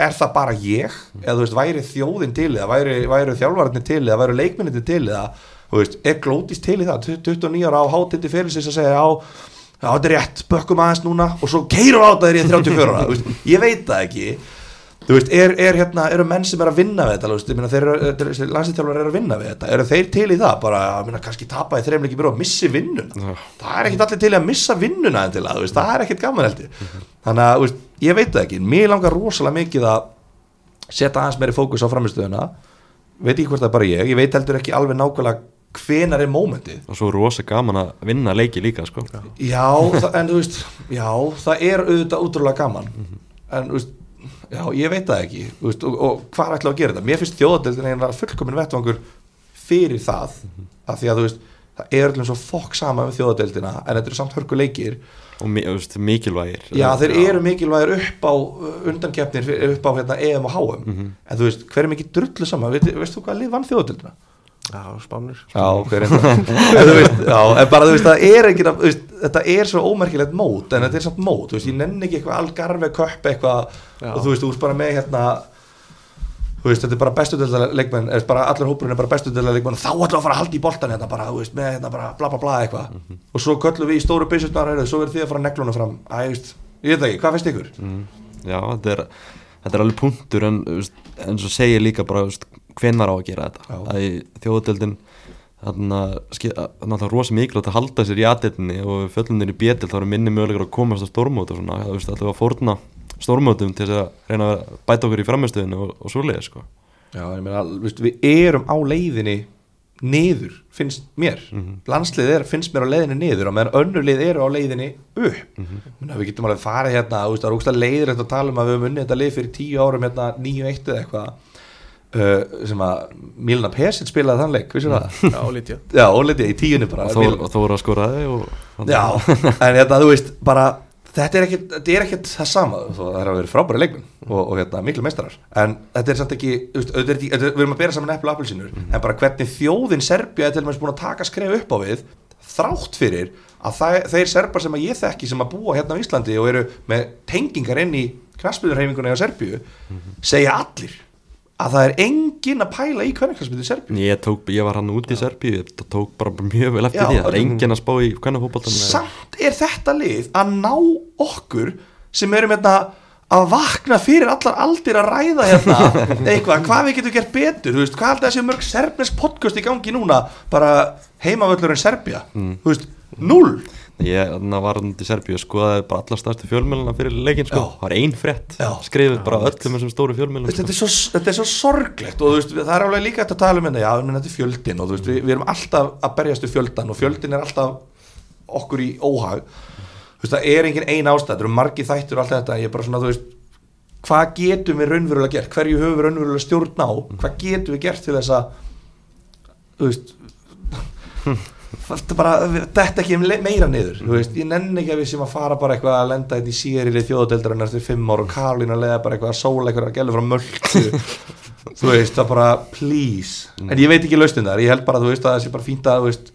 er það bara ég? Eða þú veist, væri þjóðin til eða væri, væri þjálfararnir til eða væri leikminni til eða þú veist, er glótist til í það? 29 ára á hátindi fyrirsins að segja já, þetta er rétt, bökkum aðeins núna. Og svo keirum á þetta þegar ég er 34 ára veist, ég veit það ekki. Þú veist, er, er hérna, eru menn sem er að vinna við þetta þú veist, þeir eru, landslítjálfar eru að vinna við þetta. Eru þeir til í það, bara, meina, kannski tapa í þreimleiki byrja og missi vinnuna. Það er ekkit allir til að missa vinnuna en til að, veist, það er ekkit gaman heldur. Þannig að, veist, ég veit það ekki. Mér langar rosalega mikið að setja aðeins meiri fókus á framistöðuna veit ekki hvort það er bara ég, ég veit heldur ekki alveg nákvæmlega hvenar er mómentið? Og svo er rosa gaman að vinna leiki líka sko. Já, það, en þú veist, já, það er auðvitað útrúlega gaman. En þú veist, já, ég veit það ekki veist, og, og hvað ætla að gera þetta? Mér finnst þjóðadeildin eiginlega fullkomin vettvangur fyrir það, af því að þú veist það er öllum svo fokk sama með þjóðadeildina en þetta eru samt hörku leikir. Og mi veist, mikilvægir. Já, þeir eru mikilvægir upp á undankeppnir, fyrir- upp á hérna, EM og HM en þú veist, hver er mikið drullu saman? Veit, veist þú hvað lið vann þjóðadeildina? Já, spánur Já, hver er það? en en bara þú veist, það er ekki, þetta er svo ómerkilegt mót, en þetta er samt mót, þú veist, ég nenni ekki eitthvað algarve köpp eitthvað Já. og þú veist, þú veist bara með hérna, þú veist, þetta er bara bestu deildar leikmenn eða bara allir hópurinn er bara bestu deildar leikmenn þá við að fara að halda í boltan hérna bara, þú veist, með hérna bara bla bla bla eitthvað og svo köllum við í stóru byssurnar svo verður þið að fara neglunum fram Æ, ég veist, ég veit ekki, hvað finnst ykkur? mm, Já, þetta er, þetta er alveg punktur en eins og segir líka bara þú veist, hvenær á að gera þetta? Að þjóðutöldin þannig að rosa mikilvægt að halda sér í aðeitinni og föllunir í bétil þá eru minni mögulegur að komast á stórmót og svona, þú veist, alltaf að fórna stórmótum til þess að reyna að bæta okkur í framistöðinu og, og svoleiði, sko. Já, ég meina, við erum á leiðinni niður, finnst mér. Landslið er, finnst mér á leiðinni niður og meðan önnur lið eru á leiðinni upp. Menna, við getum alveg farið hérna það er ógstlega leiðir að tala um að við höfum unnið þetta lið fyrir tíu árum hérna, níu eitt eða eitthvað uh, sem að Milna Pesic spilaði þann leik, vissir það? Já, lítja Já, óleitið í tíunni bara og og þó voru að skoraði og Já, en hérna, þú veist, bara þetta er ekkert, þetta er ekkert það sama þó það er að vera frábæri leikmenn og, og hérna, miklu meistarar. En þetta er samt ekki, þú veist, auðvitað er ekki þetta, við erum að bera saman eplu og appelsínur en bara hvernig þjóðin Serbja er til dæmis búin að taka skref upp á við þrátt fyrir að það, þeir serbar sem að ég þekki sem að búa hérna á Íslandi og eru með tengingar inn í knaspiðurheiminguna á Serbju segja allir að það er engin að pæla í hvernig knaspiður Serbju Ég, tók, ég var hann úti í Serbíu ég tók bara mjög vel eftir Já, því það er engin að spá í hvernig fótboltan samt er þetta lið að ná okkur sem erum hérna að vakna fyrir allar aldir að ræða hérna eitthvað, hvað við getum gert betur veist, hvað haldið þessi mörg serbnesk podcast í gangi núna, bara heimavöllurinn þú veist, null Ég var hann til Serbíu og skoðaði bara alla stærstu fjölmjöluna fyrir leikinn sko. Já. það var ein frétt, Já. skrifið bara öllum þessum stóru fjölmjölum sko. þetta, þetta er svo sorglegt og veist, það er alveg líka að tala um þetta, já, menn, þetta er fjöldin og veist, við, við erum alltaf að berjast við fjöldan og fjöldin er alltaf okkur í óhag veist, það er engin ein ástæð, það eru margi þættur og allt þetta, ég er bara svona, þú veist hvað getum við raunverulega gert, hverju höfum við raunverulega stjórn á, hvað getum við gert til þess að þú veist þetta bara, þetta ekki meira niður veist, ég nenni ekki að við sem að fara bara eitthvað að lenda þetta í síðarýri þjóðadeildarinn eftir fimm ár og Karolín að leiða bara eitthvað að sóla eitthvað að gælu frá mölku þú veist, það bara please, en ég veit ekki lausnin þar. Ég held bara, veist, að það sé bara fínt að veist,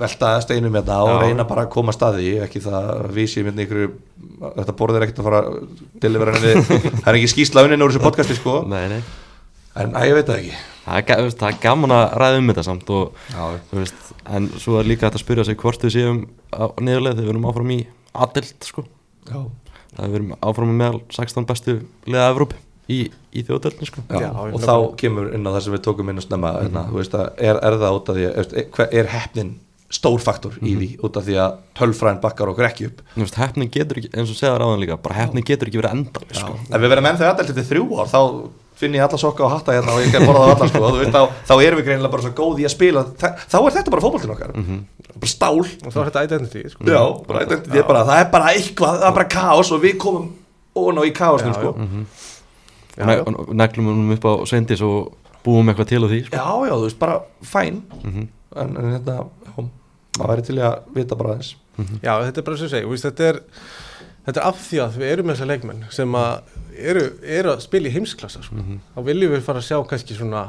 velta steinum hérna og reyna bara að koma að staði. Ekki það að við séum hérna ykkur þetta borð er ekkert að fara að delivera henni það er ekki skýrsla unni úr þessu podcasti sko. Nei, nei. En að ég veit það ekki Það er, er gaman að ræða um þetta samt og, veist, en svo er líka hægt að spyrja sig hvort við séum á niðurleið þegar við erum áfram í adelt sko. Já. það við erum áfram meðal 16 bestu liða Evróp í, í þjóðdelni sko. Já, Já, og þá bara- kemur inn á það sem við tókum inn að snemma hérna, þú veist að er, er það út af því að er, er heppnin stór faktor í því út af því að tölfræðin bakkar okkur ekki upp Þú veist, hefnin getur ekki, eins og segðar áðan líka bara hefnin getur ekki verið endal sko. ef við verðum enn þau aðeins til þrjú ár þá finn ég alla sokka og hatta hérna og ég skal borða það alla sko, og þú veist, þá, þá erum við greinilega bara svo góð í að spila. Þa, þá er þetta bara fótboltin okkar. Bara stál. Og þá er þetta identity sko. Já, bara, þetta er bara, það er bara eitthvað, það er bara kaos og við komum ón og í kaosnum Já, sko. Já, já. og ne- og neglum hún upp á sveindis og búum eitthvað til á því sko. já, já, þú veist, bara fæn. En, en hérna, já, maður væri til að vita bara aðeins. Já, þetta er bara sem veist, þetta er af því að við erum með þessa leikmenn sem að eru, eru að spila í heimsklassa sko. þá viljum við fara að sjá kannski svona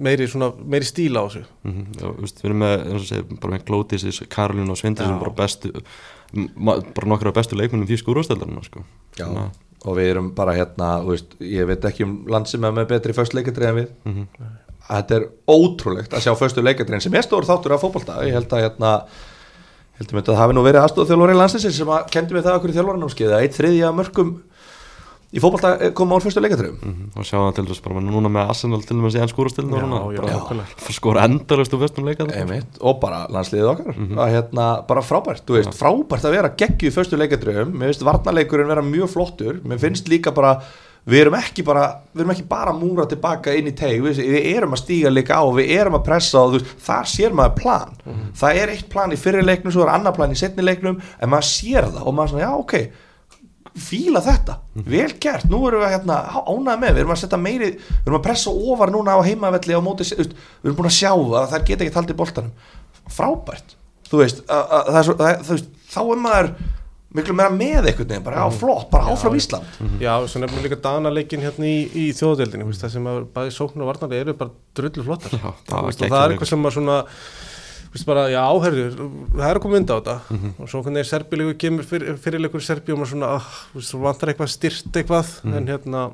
meiri, svona, meiri stíla á þessu mm -hmm. veist, við erum með, eins og segir, bara með Glótis Karolín og Sveindis sem Já. bara bestu bara nokkra af bestu leikmennum því skúrústeldarinn sko. Já, að- og við erum bara hérna, þú veist, ég veit ekki um land sem er með betri föst leikadrið en við Mhm. Þetta er ótrúlegt að sjá föstu leikadrið sem er stór þáttur af fótbolta ég held að hérna heldum við að það hafi nú verið aðstofþjálfari landsinsins sem að kendi mig það okkur í þjálfarinámskeið að eitt þriðja mörgum í fótbolta kom á föstu leikadrið Mhm, og sjá það til þess bara núna með Arsenal til þess í enn já, nákvæmlega. skora endalust úr fyrstum Einmitt, og bara landsliðið okkar. Að hérna, bara frábært, þú veist, frábært að vera geggju í föstu leikadröfum, mér finnst varnarleikurinn vera mjög flottur, mér finnst líka bara við erum ekki bara, við erum ekki bara að múra tilbaka inn í teig, við, við erum að stíga líka á, við erum að pressa og þú veist, þar sér maður plan, það er eitt plan í fyrri leiknum, svo er annar plan í setni leiknum en maður sér það og maður svona, já ok fíla þetta, vel gert nú erum við hérna ánægð með, við erum að setja meiri við erum að pressa ofar núna á heimavelli á móti, við erum búin að sjá að þær geta ekki haldið boltanum, frábært. Þú veist, að, að, það það, er- þú veist þá er maður miklu meira með einhvern veginn, bara á flott, bara áfram Ísland. Já, svo nefnum líka Danaleikin hérna í, í þjóðdeldinu, veist, það sem að bæði sókn og varnarlega eru bara drullu flottar. Já, það veist, og það er eitthvað sem að svona veist, bara, já, herður, það er að koma mynd á þetta. Mhm. og svo hvernig serbilegu kemur fyr, fyrirleikur serbi og maður svona, ah, þú veist, vantar eitthvað styrt eitthvað. Mhm. en hérna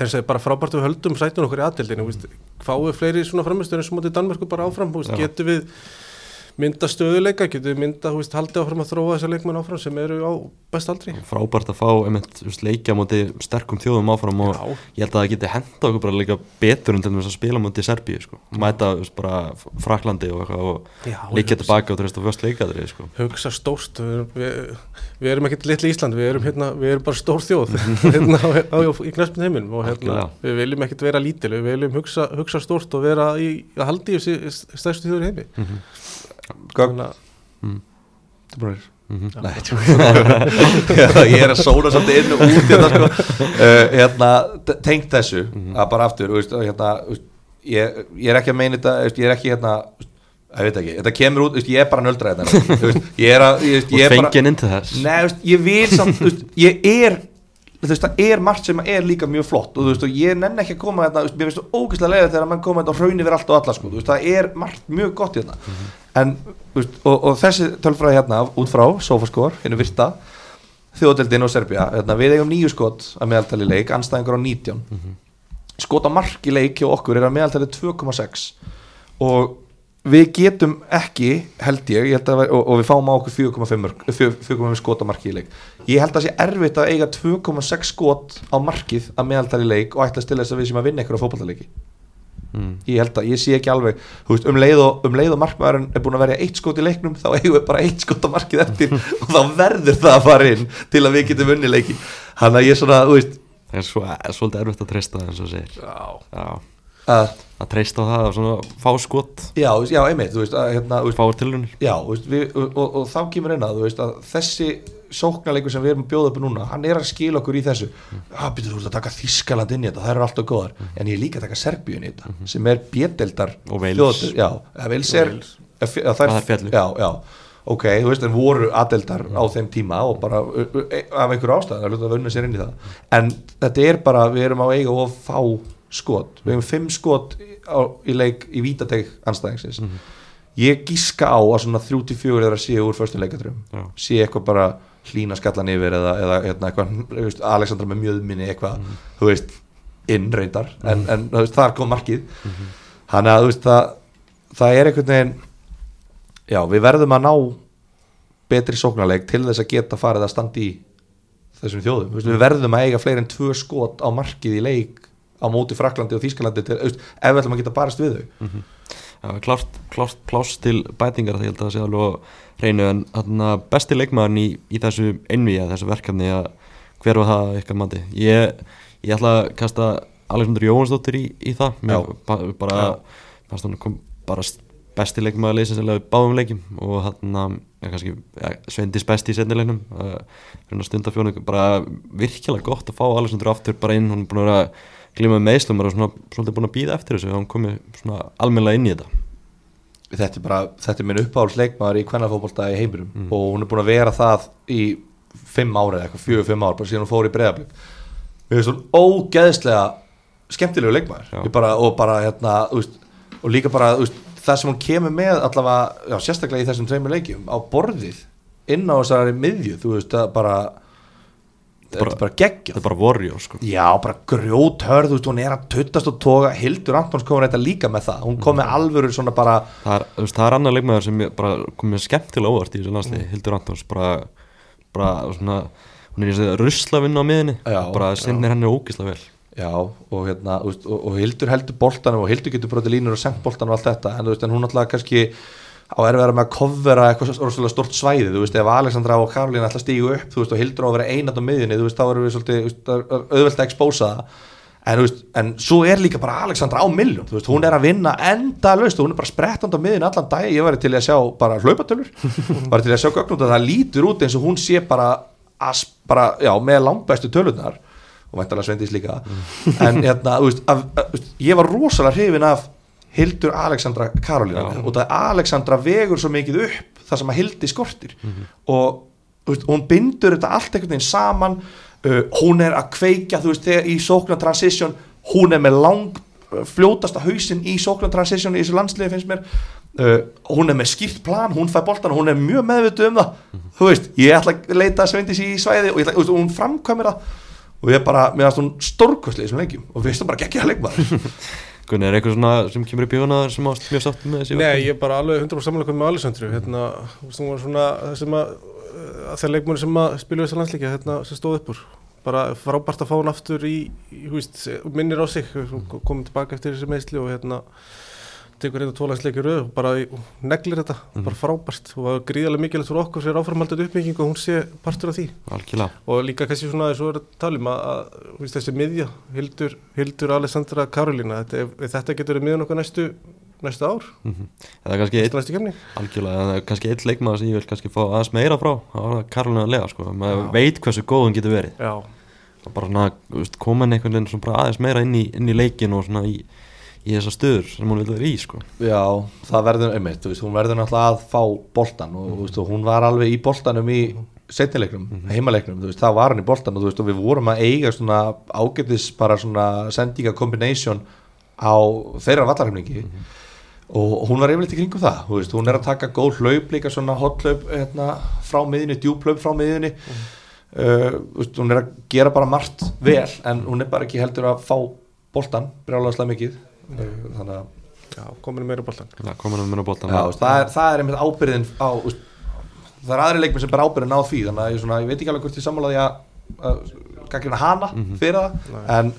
er segi, bara frábært við höldum sætun okkur í aðtildinu fáum við fleiri svona framistur eins og mótið Danmörku bara áfram, Já. getum við mynda stöðuleika, getum við mynda þú veist, haldið áfram að þróa þessar leikmenn áfram sem eru á best aldri frábært að fá einmitt, þú veist, leikja móti sterkum þjóðum áfram og Já. ég held að það geti henda okkur bara líka betur en til þess að spila móti Serbíu sko. mæta þú veist, bara Fraklandi og, og hugsa- tilbaka og treysta fyrst leikadri sko. hugsa stórt við, við, við erum ekkert litli Ísland við erum, hérna, við erum bara stór þjóð hérna, á, á, í knæspin heiminum og hérna, við viljum ekkert vera lítil við viljum hugsa, hugsa stórt og vera í, að haldi í stærstu þjóður heimi Gögn, Þannig að- tilbúinir Mhm. Nei, Já, ég er að sóna svolítið inn og út hérna, sko. uh, hérna, tengt þessu að bara aftur þú veist, og hérna, þú veist, ég, ég er ekki að meina þetta þú veist, ég er ekki hérna ég veit ekki, þetta kemur út, þú veist, ég er bara nöldra þetta þú veist, ég er að er bara, Nei, þú veist, ég vil samt, þú veist, ég er þú veist, það er margt sem er líka mjög flott og þú veist, og ég nenn ekki að koma þetta, þú veist, mér finnst það ógeðslega leiða þegar mann koma þetta og hraunir verið allt og alla, sko, þú veist, það er margt mjög gott hérna, en, veist, og, og þessi tölfræði hérna, út frá Sofaskor, hennu virta þjóðdeldin og Serbia, hérna, við eigum nýju skot að meðaltali leik, anstæðingur á 19 skot á mark í leik hjá okkur er að meðaltali 2,6 og við getum ekki held ég, ég held að, og, og við fáum á okkur 4,5 mörk- 4,5 skot á marki í leik. Ég held að það sé erfitt að eiga 2,6 skot á markið að meðaltali leik og ætla að stila þess að við sem að vinna ykkur á fótballtaleiki mm. ég held að, ég sé ekki alveg veist, um leið og, um leið og markmaðurinn er búin að verja eitt skot í leiknum, þá eigum við bara eitt skot á markið eftir og þá verður það að fara inn til að við getum unni leiki. Hann að ég svona, þú veist það er svo, svolítið erfitt að treysta það eins og segir. Já, já, að, að treysta það og svona fá skot. Já, já, einmitt þú veist, að, hérna, þú veist, fá tilunir Já, þú veist, við, og, og, og þá kemur inn að, þú veist, að þessi sóknarleikur sem við erum að bjóða upp núna, hann er að skila okkur í þessu. Ah, byrju, þú veist að taka Þískaland inn í þetta, það eru alltaf góðar. En ég er líka að taka Serbíu inn í þetta sem er bjedeldar Og Wales. Já, að Vels er að, að Að féllu. Já, já, ok, þú veist, en voru adeldar á þeim tíma og bara uh, af einhverju ástæð, það er hluta að vunna sér inn í það. En þetta er bara, við erum á eiga og fá skot, við hefum fimm skot á, í leik í vítateg anstæðingsins ég gíska á að svona 34 er að sé úr förstum leikatrum Já. sé eitthvað bara hlína skallan yfir eða, eða hérna, eitthvað, Alexandra með mjöðminni eitthvað, þú veist inn reyndar, en, en þú veist, þar kom markið. Þannig að þú veist það, það er einhvern veginn já, við verðum að ná betri sóknarleik til þess að geta farið að standa í þessum þjóðum, veist, við verðum að eiga fleiri en tvö skot á markið í leik á móti Fraklandi og Þýskalandi til, veist, ef við ætlum að geta barast við þau. Já, klárt, klárt pláss til bætingar það ég held að það sé alveg hreinu en þarna, besti leikmaðurinn í, í þessu einvíja, þessu verkefni að hver var það ykkar mandi ég, ég ætla að kasta Alexander Jóhansdóttir í, í það. Mér, ba, bara, bara st- besti leikmaður leysins eða báðum leikjum. Og hann ja, kannski ja, Sveindis besti í setnilegnum uh, stundafjónu, bara virkilega gott að fá Alexander aftur bara inn, hann er búin að glíma með meðslum og svona, svolítið búin að býða eftir þessu. Og hann komið svona almennilega inn í þetta þetta er bara, þetta er minn uppáhalds leikmaður í kvennafótbolta í heiminum. Mm. og hún er búin að vera það í fimm ára eða eitthvað, fjögur, fimm ára, bara síðan hún fór í breyðablík mér finnst hún ógeðslega skemmtilegu leikmaður. Bara, og bara hérna, veist, og líka bara veist, það sem hún kemur með allavega, já, sérstaklega í þessum tveimur leikjum á borðið, inn á þessari miðju, þú veist, það bara þetta er bara geggjað. þetta er bara warrior sko. Já, bara grjóthörð, hún er að tuttast og toga, Hildur Antons komur þetta líka með það, hún kom með alvöru svona bara það er, veist, það er annar leikmaður sem bara komið skemmtilega óvart í þessu landslið Hildur Antons. Bara, bara svona, hún er í þessu ruslavinnu á miðinni Já, bara sinnir henni ógislega vel. Já, og hérna, og, og Hildur heldur boltanum og Hildur getur brotið línur og sendt boltanum og allt þetta, en veist, en hún alltaf kannski á erfiðara með að kofvera eitthvað stort svæði, þú veist, ef Alexandra og Karolín alltaf stígu upp, þú veist, og Hildur á að vera einat á miðjunni, þú veist, þá erum við svolítið, auðvelt að expósa það. En, þú veist, en svo er líka bara Alexandra á milljón, þú veist, hún er að vinna enda löst hún er bara sprettand á miðjunni allan dag ég væri til að sjá bara hlaupatölur væri til að sjá gögnum það lítur út eins og hún sé bara, as, bara já, með langbæstu tölunar og væntalega Sveindís líka. En hérna, þú veist, af, veist, ég var rosalega hrifin af Hildur Alexandra Karolína. Já. og það Alexandra vegur svo mikið upp það sem að Hildi skortir. Og þú veist, hún bindur þetta allt einhvern veginn saman. Uh, hún er að kveikja þú veist, þegar í sóknar transition hún er með lang uh, fljótasta hausinn í sóknar transition í þessu landsliði finnst mér. Uh, hún er með skýrt plan, hún fær boltan og hún er mjög meðvituð um það. Þú veist, ég ætla að leita Sveindís í svæði og, ætla, og hún framkvæmir það. Og ég bara, mér fannst hún stórkostlega í þessum leikjum. Og við veistum bara geggjaða leikmaður Gunni, er eitthvað svona sem kemur í bíóna sem ást mjög sátt með þessi Nei, ég er bara alveg 100% samanlega með Alessandru hérna, hún var svona það sem að, að þeir leikmur sem að spilu þessar landsleikja, hérna, sem stóð upp úr. Bara frábært að fá hún aftur í, í þú veist, minnir á sig komið tilbaka eftir þessi meðsli og hérna tekur hérna tólagsleikir og bara neglir þetta, Mhm. bara frábært. Og er gríðarlega mikilvægt fyrir okkur sér áframhaldið uppbygging og hún sé partur af því. Algjörlega. Og líka kannski svona þessu er að tala um að, veist, þessi miðja, Hildur, Hildur Alessandra Karolina, þetta, þetta getur miðan okkar næstu, næstu ár. Mhm. Það er kannski eitt, er kannski eitt leikmaður sem ég vil kannski fá aðeins meira frá Karolina Lea, sko, maður veit hversu góð hún getur verið. Já, bara svona, koma henni einhvern veginn aðeins meira inn í, inn í leikin og svona í, í þessa stöður sem hún vil vera í, sko. Já, það verður einmitt, veist, hún verður náttúrulega að fá boltan og, veist, og hún var alveg í boltanum í setnileiknum, heimaleiknum, þú veist, það var hann í boltan og veist, og við vorum að eiga svona ágætis bara svona sendinga combination á þeirra vallarheimningi og hún var yfirleitt í kringum það, veist, hún er að taka góð hlaup líka svona hotlaup hérna, frá miðinni, djúplaup frá miðinni uh, þú veist, hún er að gera bara margt vel, en hún er bara ekki heldur að fá boltan, brjálaðslega mikið. uh, þannig að já, kominu meira boltan Já, koma henni meira bóltan það, er, það er einmitt ábyrðin á, veist, það er aðri leikmið sem ber ábyrðin á því. Þannig að ég, svona, ég veit ekki alveg hvort ég sammálaði að, að gaggrina hana fyrir það en,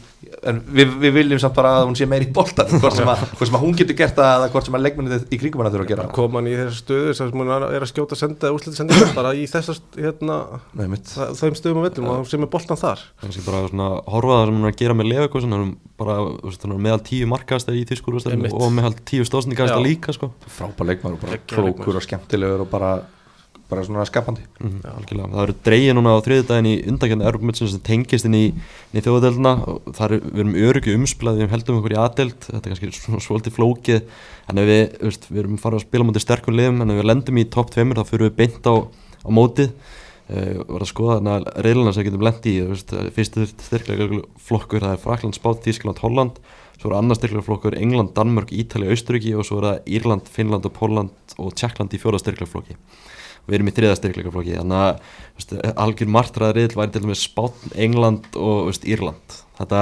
en við, við viljum samt bara að hún sé meiri í boltan hvort sem, sem að hún getur gert það eða hvort sem að leikmennið í kringum hana þurfa að gera koma hann í þessar stöðu sem hún er að skjóta senda úrslit sendingar bara í þessar hérna, Nei, þeim stöðum og vellum og sem er boltan þar. Kannski bara svona horfa það sem hún er að gera með Leverkusen hann er hann er meðal tíu markast í Einmitt. og meðal tíu stóðsendingast Já. líka, sko. Frábær leikmar og bara klókur og skemmtilegur og bara, bara svona skapandi. Mhm, algjörlega. Það eru dreigið núna á þriðudaginn í undakjönda Europamötsin sem tengist inn í, í þjóðadeldina og það er, við erum öryggi umspilaði við heldum okkur í aðdeld, þetta er kannski svona svolítið flókið, en ef við, veist, við erum farið að spila mútið sterkum liðum, en ef við lendum í topp tveimur þá fyrir við beint á, á mótið. Uh, og verðum að skoða þarna reilina sem við getum lendi í, veist, fyrstu styrklega flokkur, það er Frakland, Spát, Þískland, Holland. Svo er annar styrklega flokkur England, Danmörk, Ítalja, Austuríki og svo er það Írland, Finnland og Pólland og Tjekkland í fjóra styrklega flokki við erum í þriða styrkleikaflokki þannig að algjör martraðriðl væri til dæmis Spátn, England og veist, Írland. Þetta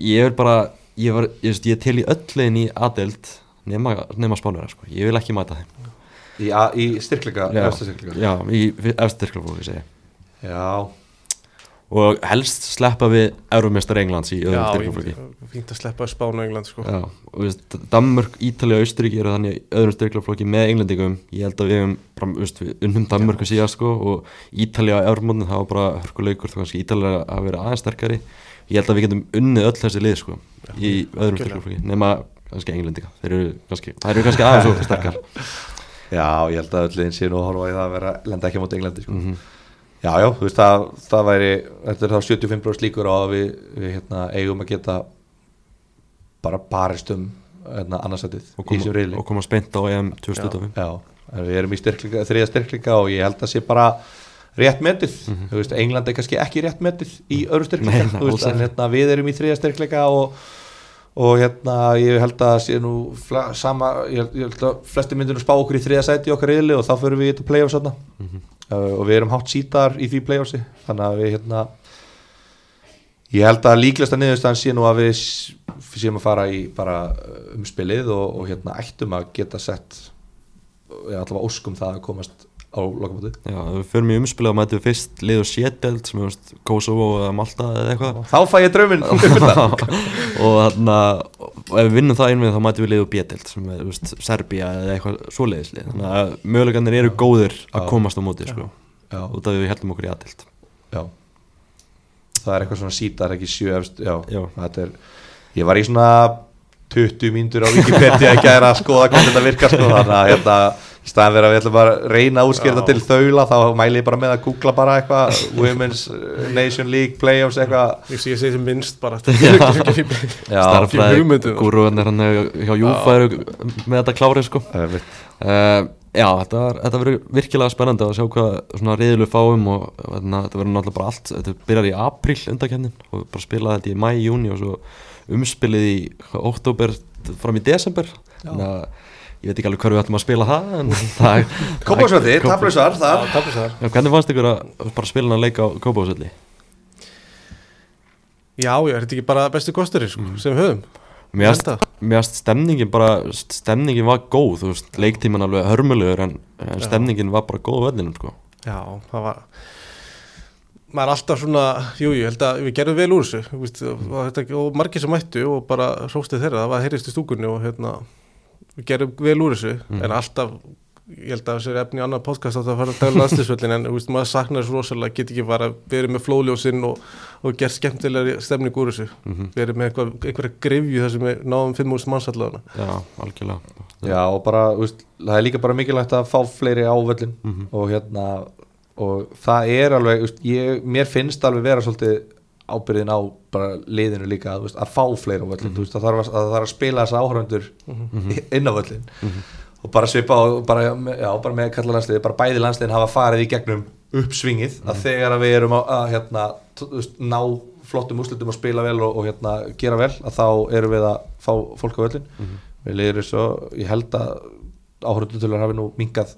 ég vil bara ég, var, ég, ég tel í öll legin í aðdelt nema, nema spánverða sko. ég vil ekki mæta þeim. Í, í styrkleika, efsta styrkleika. Já, í eftir styrkleikaflokki segi ég. Já, og helst sleppa við Euromestar Englands í öðrum styrkleikaflokki Já, fínt að sleppa Spánu og England sko. Já, og þú veist, Danmörk, Ítalja og Austuríki eru þannig öðrum styrklaflokki með englendingum. Ég held að við hefum veist, við unnum Danmörku síðast sko og Ítalja á Eurmónin það var bara hörkuleikur þá kannski Ítalja að vera aðeins sterkari. Ég held að við getum unnið öll þessi lið sko í öðrum algjörlega. styrklaflokki nema kannski englendinga, þeir eru kannski það eru kannski aðeins og sterkar. Já, ég held að öll Já, já, þú veist, það, það væri, þetta er þá 75% líkur á að við, við hérna, eigum að geta bara barist um hérna, annarsætið í þessum reyli. og koma spennt á EM 2025 Já, en við erum í styrklinga, þriða styrklinga og ég held að sé bara rétt metið, þú veist, England er kannski ekki rétt metið í öðru styrklinga, Nei, þú veist, en hérna, við erum í þriða styrklinga og, og hérna, ég held að sé nú sama, ég held, ég held að flesti myndir nú spá okkur í þriða sæti okkar reyli og þá fyrir við í þetta playoffs þarna. Uh, og við erum hátt sítar í því playoffsi þannig að við hérna ég held að líklegasta niðurstaðan sé nú að við séum að fara í bara uh, umspilið og, og hérna ættum að geta sett ja, allavega óskum það að komast á lokamóti Já, við förum í umspila og mætum fyrst lið og sétdelt sem er Kosovo eða Malta eða eitthvað. Þá fæ ég drauminn. Og þarna og ef við vinnum það einvið þá mætum við liðu bjetelt sem er, Serbía eða eitthvað svoleiðislið þannig að mögulegarnir eru góðir að komast á móti sko, út af því við heldum okkur í aðdelt já. Það er eitthvað svona sítar ekki sjö efst, já, Já. er ég var í svona 20 mínútur á Wikipedia að gæra að skoða hvernig þetta virkar sko, þannig að hérna staðan að við ætlum bara að reyna þetta til þaula þá mæli ég bara með að googla bara eitthvað Women's Nation League Playoffs eitthvað Ég sé ég segi sem minnst bara um það. gúruðan hann hjá Júfa eru með þetta klárið sko uh, já, þetta, var- þetta verður virkilega spennandi að sjá hvað svona reyðilu fáum og þarna, þetta verður náttúrulega bara allt þetta byrjar í apríl undakefnin og bara spila þetta í mæ, júni og svo umspilið í oktober fram í desember þannig að ég veit ekki alveg hver við ætlum að spila það þar. Já, hvernig fannst ykkur að bara spila hann að leika á Kópásvelli? Já, já, er þetta ekki bara besti kosturinn sko, sem við höfum? Mér Ég finnst- stemningin bara stemningin var góð, þú veist, leiktíman alveg hörmulegur en, en stemningin var bara góð á vellinum sko. Já, það var maður er alltaf svona, jú, ég held að við gerðum vel úr þessu þú veist, og, þetta, og margir sem mættu og bara hróstið þeirra, það var heyrist í stúkunni og hérna, við gerðum vel úr þessu en alltaf, ég held að þessi er efni í annar podcast að það fara að tala landslisvöllin en þú veist, maður saknar þessu rosalega, get ekki bara verið með flóðljósinn og, og gert skemmtilegri stemning úr þessu, verið með eitthvað, einhverja grifju þar sem við náðum 5.000 manns allavega Já, algjörlega. Já og bara, þú veist, það er líka bara mikilvægt að fá fleiri á völlin Mhm. og hérna og það er alveg, þú veist, ég, mér finnst alveg vera svolítið ábyrðin á bara liðinu líka, veist, að fá fleiri á völlin, þú veist, það þarf að, að, það þarf að spila þessa áhöröndur inn á völlin og bara svipa á, bara, já, bara með kalla landsliði, bara bæði landsliðin hafa farið í gegnum uppsvingið, að þegar að við erum að, að hérna, ná flottum úrslutum að spila vel og, og hérna gera vel, að þá erum við að fá fólk á völlin við liður svo, ég held að áhörðutölunar hafi nú minkað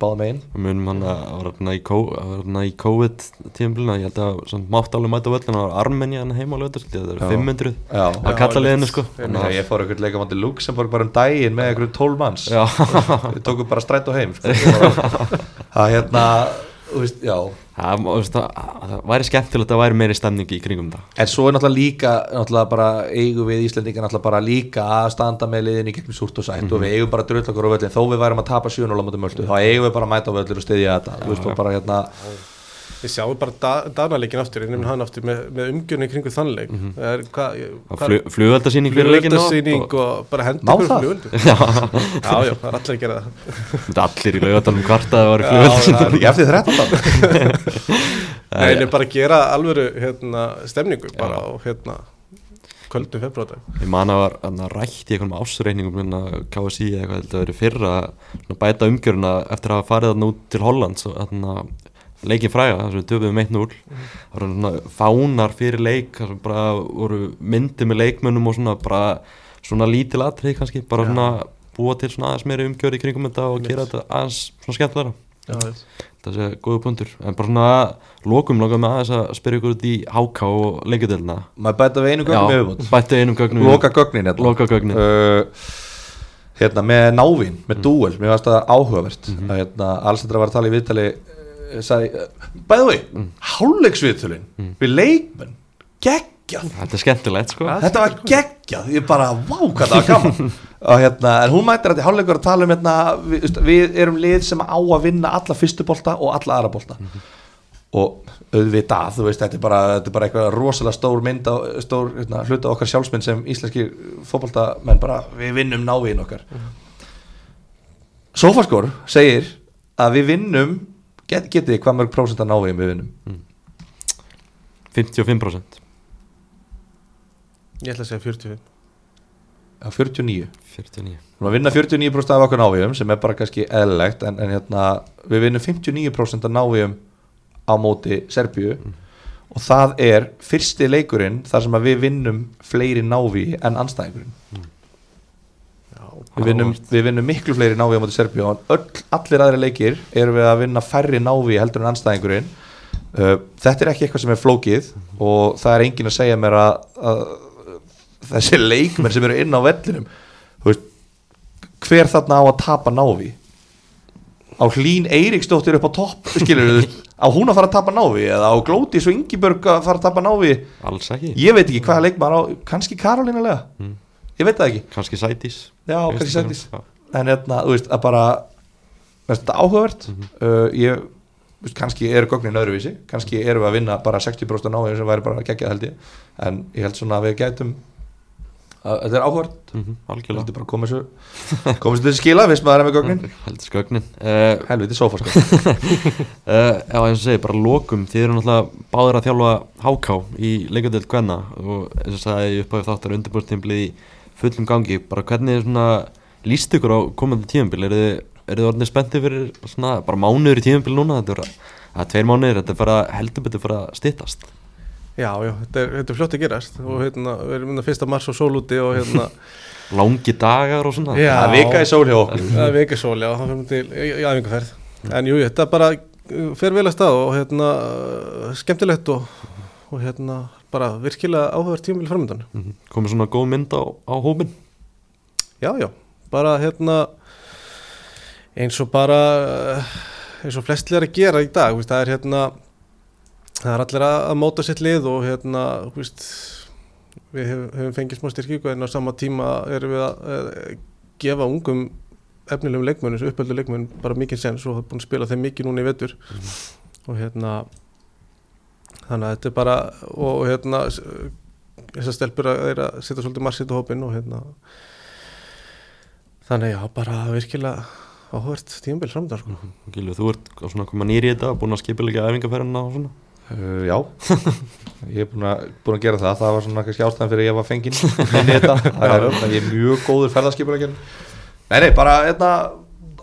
báða megin. Við munum hann að vera þarna í, kó- að vera þarna í COVID tímabilina, ég held að samt mátt alveg mæta völlin á Armenja hann heima á lögðast, það eru Já. 500 Já, að kalla liðinu sko. ég fór eitthvað leikamandi Luxemburg bara um daginn með eitthvað 12 manns. Við tókum bara strætt og heim sko. það hérna veist, já, það, það, það væri skemmtilegt að væri meiri stemning í kringum það. En svo er náttúrulega líka náttúrulega bara eigum við Íslendingar náttúrulega bara líka að standa með liðin í gegnum súrt og sætt og við eigum bara drull okkur á völlin þó við værum að tapa 7-0 á möldu þá eigum við bara að mæta á völlin og styðja þetta. Þú veist, og bara hérna Við sjáum bara da, Danaleikin aftur, ég nefnir hann aftur með, með umgjörni kringu þannleik. Mm -hmm. er, hva, Og flug, flugöldasýning fyrir leikinu Flugöldasýning og bara hendur það? flugöldu Já, já, það er allir að gera það. Allir í laugatanum kvartaði að vera er ekki eftir 13 Nei, en bara gera alvöru hérna, stemningu bara á hérna kvöldum februardag. Ég man að var að rætt í einhvernum ásreikningum minna KSI eða eitthvað heldur að vera fyrra að bæta umgjöruna eftir að hafa farið þarna út til Hollands og þarna leikin fræga þar sem við töfum 1-0 það voru svona fánar fyrir leik þar sem bara voru myndi með leikmönnum og svona bara svona lítil atrið kannski bara Já. svona búa til svona aðeins meiri umgjör í kringum þetta og gera þetta aðeins svona skemmtlara Já, þetta sé góðu punktur. En bara svona lokum langar með aðeins að spyrja ykkur út í HK og leikjadelina maður bæta við einu gögnum yfirbútt bættu einum gögnum loka gögnin hérna. Loka gögnin. uh, hérna með návín með dúel, mér varst það áhugavert Mhm. að hérna, Alessandra var að tala í viðtali sagði, uh, bæðu við Mhm. hálfleiksviðtölin við leikmenn, geggjað. Þetta er skemmtilegt sko. Þetta var geggjað, ég bara, vá hvað það var gaman. Og hérna, en hún mættir að þetta hálfleikur að tala um hérna, við, veist, við erum lið sem á að vinna alla fyrstu bolta og alla aðra bolta. Og auðvitað, þú veist, þetta er bara, þetta er bara eitthvað rosalega stór mynd á, stór hérna, hluta okkar sjálfsmynd sem íslenskir fótboltamenn bara, við vinnum návíðin okkar. Sofaskor segir að við vinnum get, getið þið hvað mörg prósent að návíðin við vinnum 55% ég ætla að segja 45 á 49 49 Við erum að vinna 49% af okkur návíum sem er bara kannski eðlilegt en, en hérna, við vinnum 59% af návíum á móti Serbíu. Og það er fyrsti leikurinn þar sem að við vinnum fleiri náví en anstæðingurinn Já, við vinnum, við vinnum miklu fleiri náví á móti Serbíu og öll, allir aðri leikir erum við að vinna færri náví heldur en anstæðingurinn uh, þetta er ekki eitthvað sem er flókið og það er engin að segja mér að, að þessi leikmenn sem eru inn á vellinum veist, hver þarna á að tapa náví á Hlín Eiríksdóttir upp á topp skilur á hún að fara að tapa náví eða á Glótis og Ingibjörg að fara að tapa ekki. Ég veit ekki hvaða leikmann á kannski Karolína lega? Mm. ég veit það ekki. Kanski sætis Já, kannski. Já. en hérna, þú veist, að bara þetta áhugavert. Uh, ég, þú veist, kannski eru gögnin öðruvísi. Kannski erum við að vinna bara 60% náðum sem væri bara geggjað held ég. En ég held svona að við gætum að þetta er áhugavert. Mhm, Ég Algjörlega. Heldur bara koma svo koma svo til skila, veist maður er með gögnin. Heldur skögnin uh, helviti sófa sko. Uh, já, eins og segi, bara lokum. Þið eru náttúrulega báðir að þjálfa HK í leikadeild Gvenna og eins og sagði ég upp á þáttar undirbúrstímblið í fullum gangi, bara hvernig svona líst ykkur á komandi tímambil eru þið, orðinir spenntið fyrir svona bara mánuður í tímambil núna? Þetta er, er tveir mánuður, þetta er bara heldur betur fyrir að styttast. Já, já þetta, er, þetta er fljótt að gerast. Og hérna, við erum hérna fyrsta mars og sól úti og hérna langi dagar og svona. Já. það vika í sól hjá okkur. Það er vikið sól, já, það fyrir til í, í æfingarferð en jú, þetta bara uh, fer vel að stað og hérna uh, skemmtilegt og, og hérna bara virkilega áhugaður tímabili framöndan mm komið svona góð mynd á, á hópin Já, já, bara hérna eins og bara eins og flest er að gera í dag, það er hérna það er allir að, móta sitt lið og hérna, við hef, hefum fengið smá styrkíku en á sama tíma erum við að, gefa ungum efnilegum leikmönnum, uppöldu leikmönnum bara mikið sens og það er búin að spila þeim mikið núna í vetur. Og hérna þannig að þetta er bara og, og hérna þessar stelpur að, er að setja svolítið marsitt á hópin og hérna þannig já, bara virkilega áhvert tímabil framdar sko. Gilvi, þú ert svona koma nýri í þetta búin að skipilega æfingarferðina og svona? Uh, já, ég er búin að, búin að gera það, það var svona kannski ástæðan fyrir að ég var fenginn inn í þetta, það er, ég er mjög góður ferðarskipulegjum. Nei, nei, bara hérna,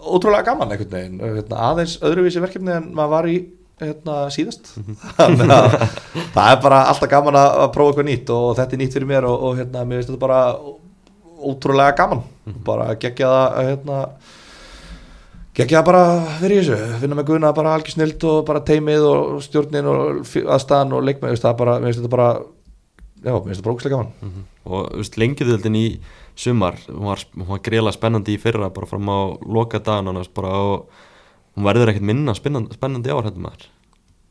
ótrúlega gaman einhvern veginn, hérna, aðeins öðruvísi verkefni en maður var í hérna, síðast, þannig að það er bara alltaf gaman að, prófa eitthvað nýtt og þetta er nýtt fyrir mér og, og hérna, mér finnst þetta bara ótrúlega gaman, bara að gegja það, hérna, Gekki það bara fyrir þessu, finna með Gunna bara algjör snild og bara teimið og stjórnin og aðstæðan og leikmenn, veist, það er bara, mér finnst þetta bara, já, mér finnst þetta bara ógæslega gaman. og þú veist, lengjadöldin í sumar hún var, var greiðlega spennandi í fyrra bara fram á loka dagan annars bara og hún verður ekkert minna spennandi, hérna maður.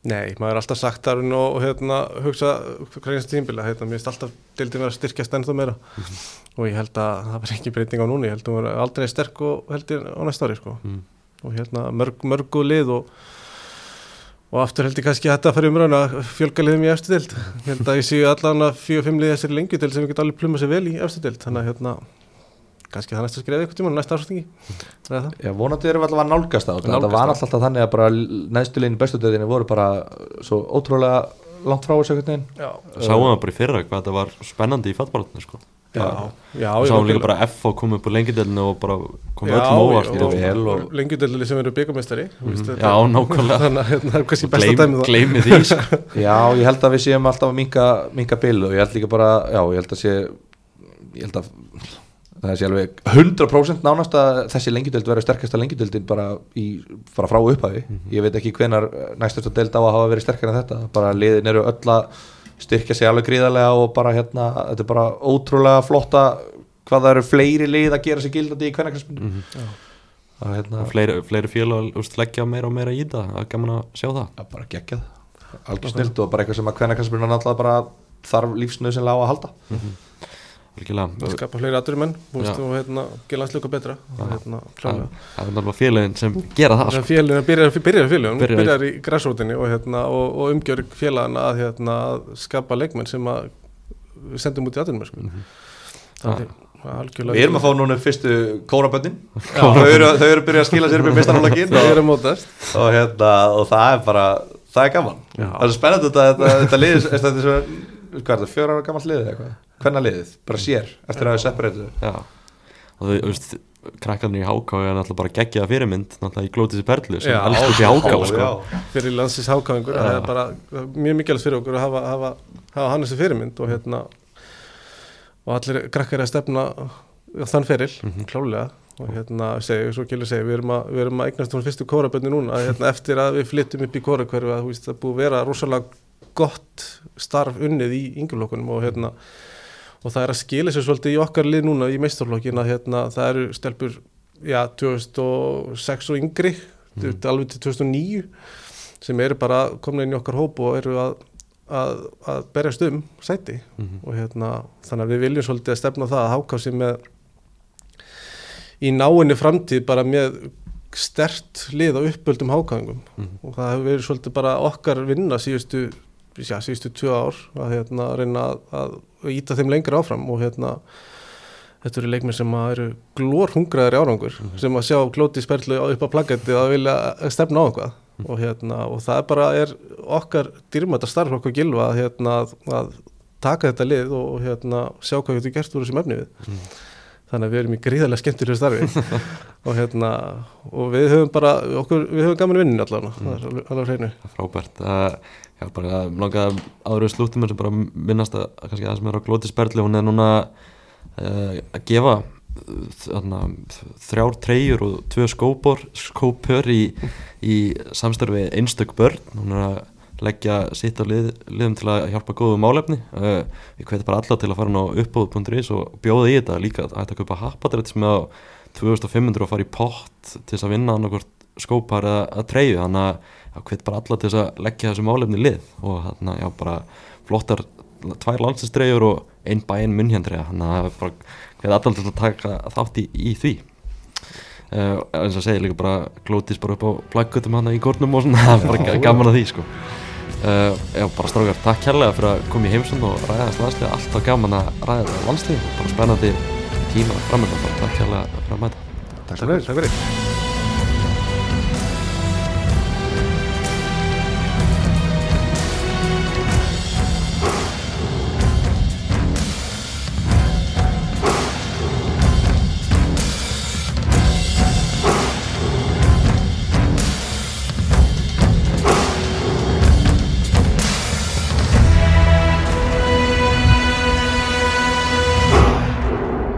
Nei, maður er alltaf sagt og hérna, hugsa hverjans tímbila, hérna, mér finnst alltaf dildin vera að styrkjast ennþá meira. Og ég held að það var ekki breyting á núni, ég held að hún var aldrei sterk og held ég á næsta ári sko. Mm. og hérna mörg, mörgu lið og, og aftur held ég kannski að þetta fyrir umræðan að fjölga liðum í efstu dild ég held að ég séu allan að fjög og fimm lið þessari lengju dild sem við getum alveg pluma sér vel í efstu dild þannig að hérna kannski það næsta skrifið eitthvað tíma, næsta ásvöldingi það er það. Já, vonandi erum við alltaf að nálgast það, þetta var alltaf þannig að bara neðstu leginn döðinni voru bara svo ótrúlega langt frá þessu. Já, sáum það bara í fyrra hvað þetta var spennandi í fattbálutinu sko. já, já, og já, sáum líka bara F að koma upp úr lengjadöldinu og bara koma Já, öllum óvart og, og, og- lengjudöldli sem eru byggamestari mm já, nákvæmlega. að hérna, er gleymi því sko. Já, ég held að við séum alltaf að minka, minka bil og ég held líka bara, já, ég held að það sé alveg 100% nánast að þessi lengjudöld verður sterkasta lengjudöldin bara, í, bara frá upphafi. Ég veit ekki hvenar næstast að deild á að hafa verið sterkar en þetta, bara liðin eru öll að styrkja sig alveg gríðarlega og bara hérna, þetta er bara ótrúlega flotta hvað það eru fleiri lið að gera sig gildandi í kvennakræspinu. Mhm. Það er hérna, fleiri, fleiri félag leggja meira og meira í þetta það er gaman að sjá það að bara geggjað, algjör snilt og bara eitthvað sem að kvennakræspinu náttúrulega bara þarf halda. Algjörlega. að skapa fleiri aturumenn Já. og hérna, gera landsleika betra og hérna, það það er náttúrulega félagin sem gera það Það sko. er félagin, byrjar, byrjar félagin, Byrjar í- byrjar í græsrótinni og, hérna, og, og umgjör félagin að, hérna, að skapa leikmenn sem að við sendum út í aðunum sko. Mhm. þannig að algjörlega Við erum að fá núna fyrstu kórabönnin þau, eru- þau eru að byrja að skila sér upp í mistarhólakin það er og, og, hérna, og það er bara það er gaman, Já. það er spennandi þetta, þetta, þetta liðis, þetta er svo hvað er það, fjóra ára gammalt liðið eitthvað hvernig liðið, bara sér, eftir að við separatu Já, og þú veist krakkarnir í Háká er náttúrulega bara geggjaða fyrirmynd náttúrulega í Glótiðsi Perlu sem upp í Háká sko. fyrir landsins hákáðingur það er bara mjög mikilvægt fyrir okkur að hafa, hafa, hafa hann þessi fyrirmynd og hérna og allir krakkar að stefna á þann feril, klálega og hérna, segi, svo kjölur segi, við erum að, við erum að eignast hún fyrstu kórabönni núna hérna, eftir að við flyttum upp í kórakverfi að það er búið að vera rosalega gott starf unnið í yngjurlokkunum og hérna og það er að skila sér svolítið í okkar lið núna í meistarflokkin að hérna, það eru stelpur já, 2006 og yngri mm. alveg til 2009 sem eru bara komin inn í okkar hóp og eru að, að, að berjast um sæti Mhm. og hérna, þannig að við viljum svolítið að stefna það að háká sér með í náinni framtíð bara með stert lið á uppöldum hákáðingum Mhm. og það hefur verið svolítið bara okkar vinna síðustu, já, síðustu tvö ár að hérna, reyna að, að íta þeim lengra áfram og hérna þetta eru leikmenn sem eru glór hungraðir árangur sem að sjá glóti sperlu upp á plaggetti að vilja stefna á eitthvað. Og, hérna, og það er bara er okkar dýrmæta starf okkur gilva hérna, að, taka þetta lið og hérna, sjá hvað við getum gert úr þessum efni við þannig að við erum í gríðarlega skemmtilega starfi. Og hérna og við höfum bara, okkur, við höfum gaman vinnin allavega, það er alveg, hreinu. Frábært. Uh, já, bara langaði áður við slúttum sem bara minnast að kannski það sem er á Glótiðs Perlu hún er núna uh, að gefa þarna, þrjár treyjur og tvö skópor skópör í, í samstarfi einstök börn. Hún er að leggja sitt á lið, liðum til að hjálpa góðu málefni. Uh, við hvetjum bara alla til að fara ná uppbóð.is og bjóða í þetta líka að hætta að kaupa happadrætt sem er á 2500 og fara í pott til þess að vinna annarkvort skópar eða að treyju. Þannig að hvetjum bara alla til þess að leggja þessu málefni lið. Og þannig að já bara flottar tvær landsinstreyjur og einn bæinn munnhjandreja þannig að bara hvetjum alla til að taka þátt í, í því. Uh, eins og segja líka bara glótis bara upp á plaggutum hann í górnum og svona. Það er bara gaman að því sko uh, já bara strákar, takk kærlega fyrir að koma í heimsund og ræða þessu landsliði alltaf gaman að ræða þessu landsliði bara spennandi tíma framöndan takk kærlega fyrir að mæta. Takk fyrir, takk fyrir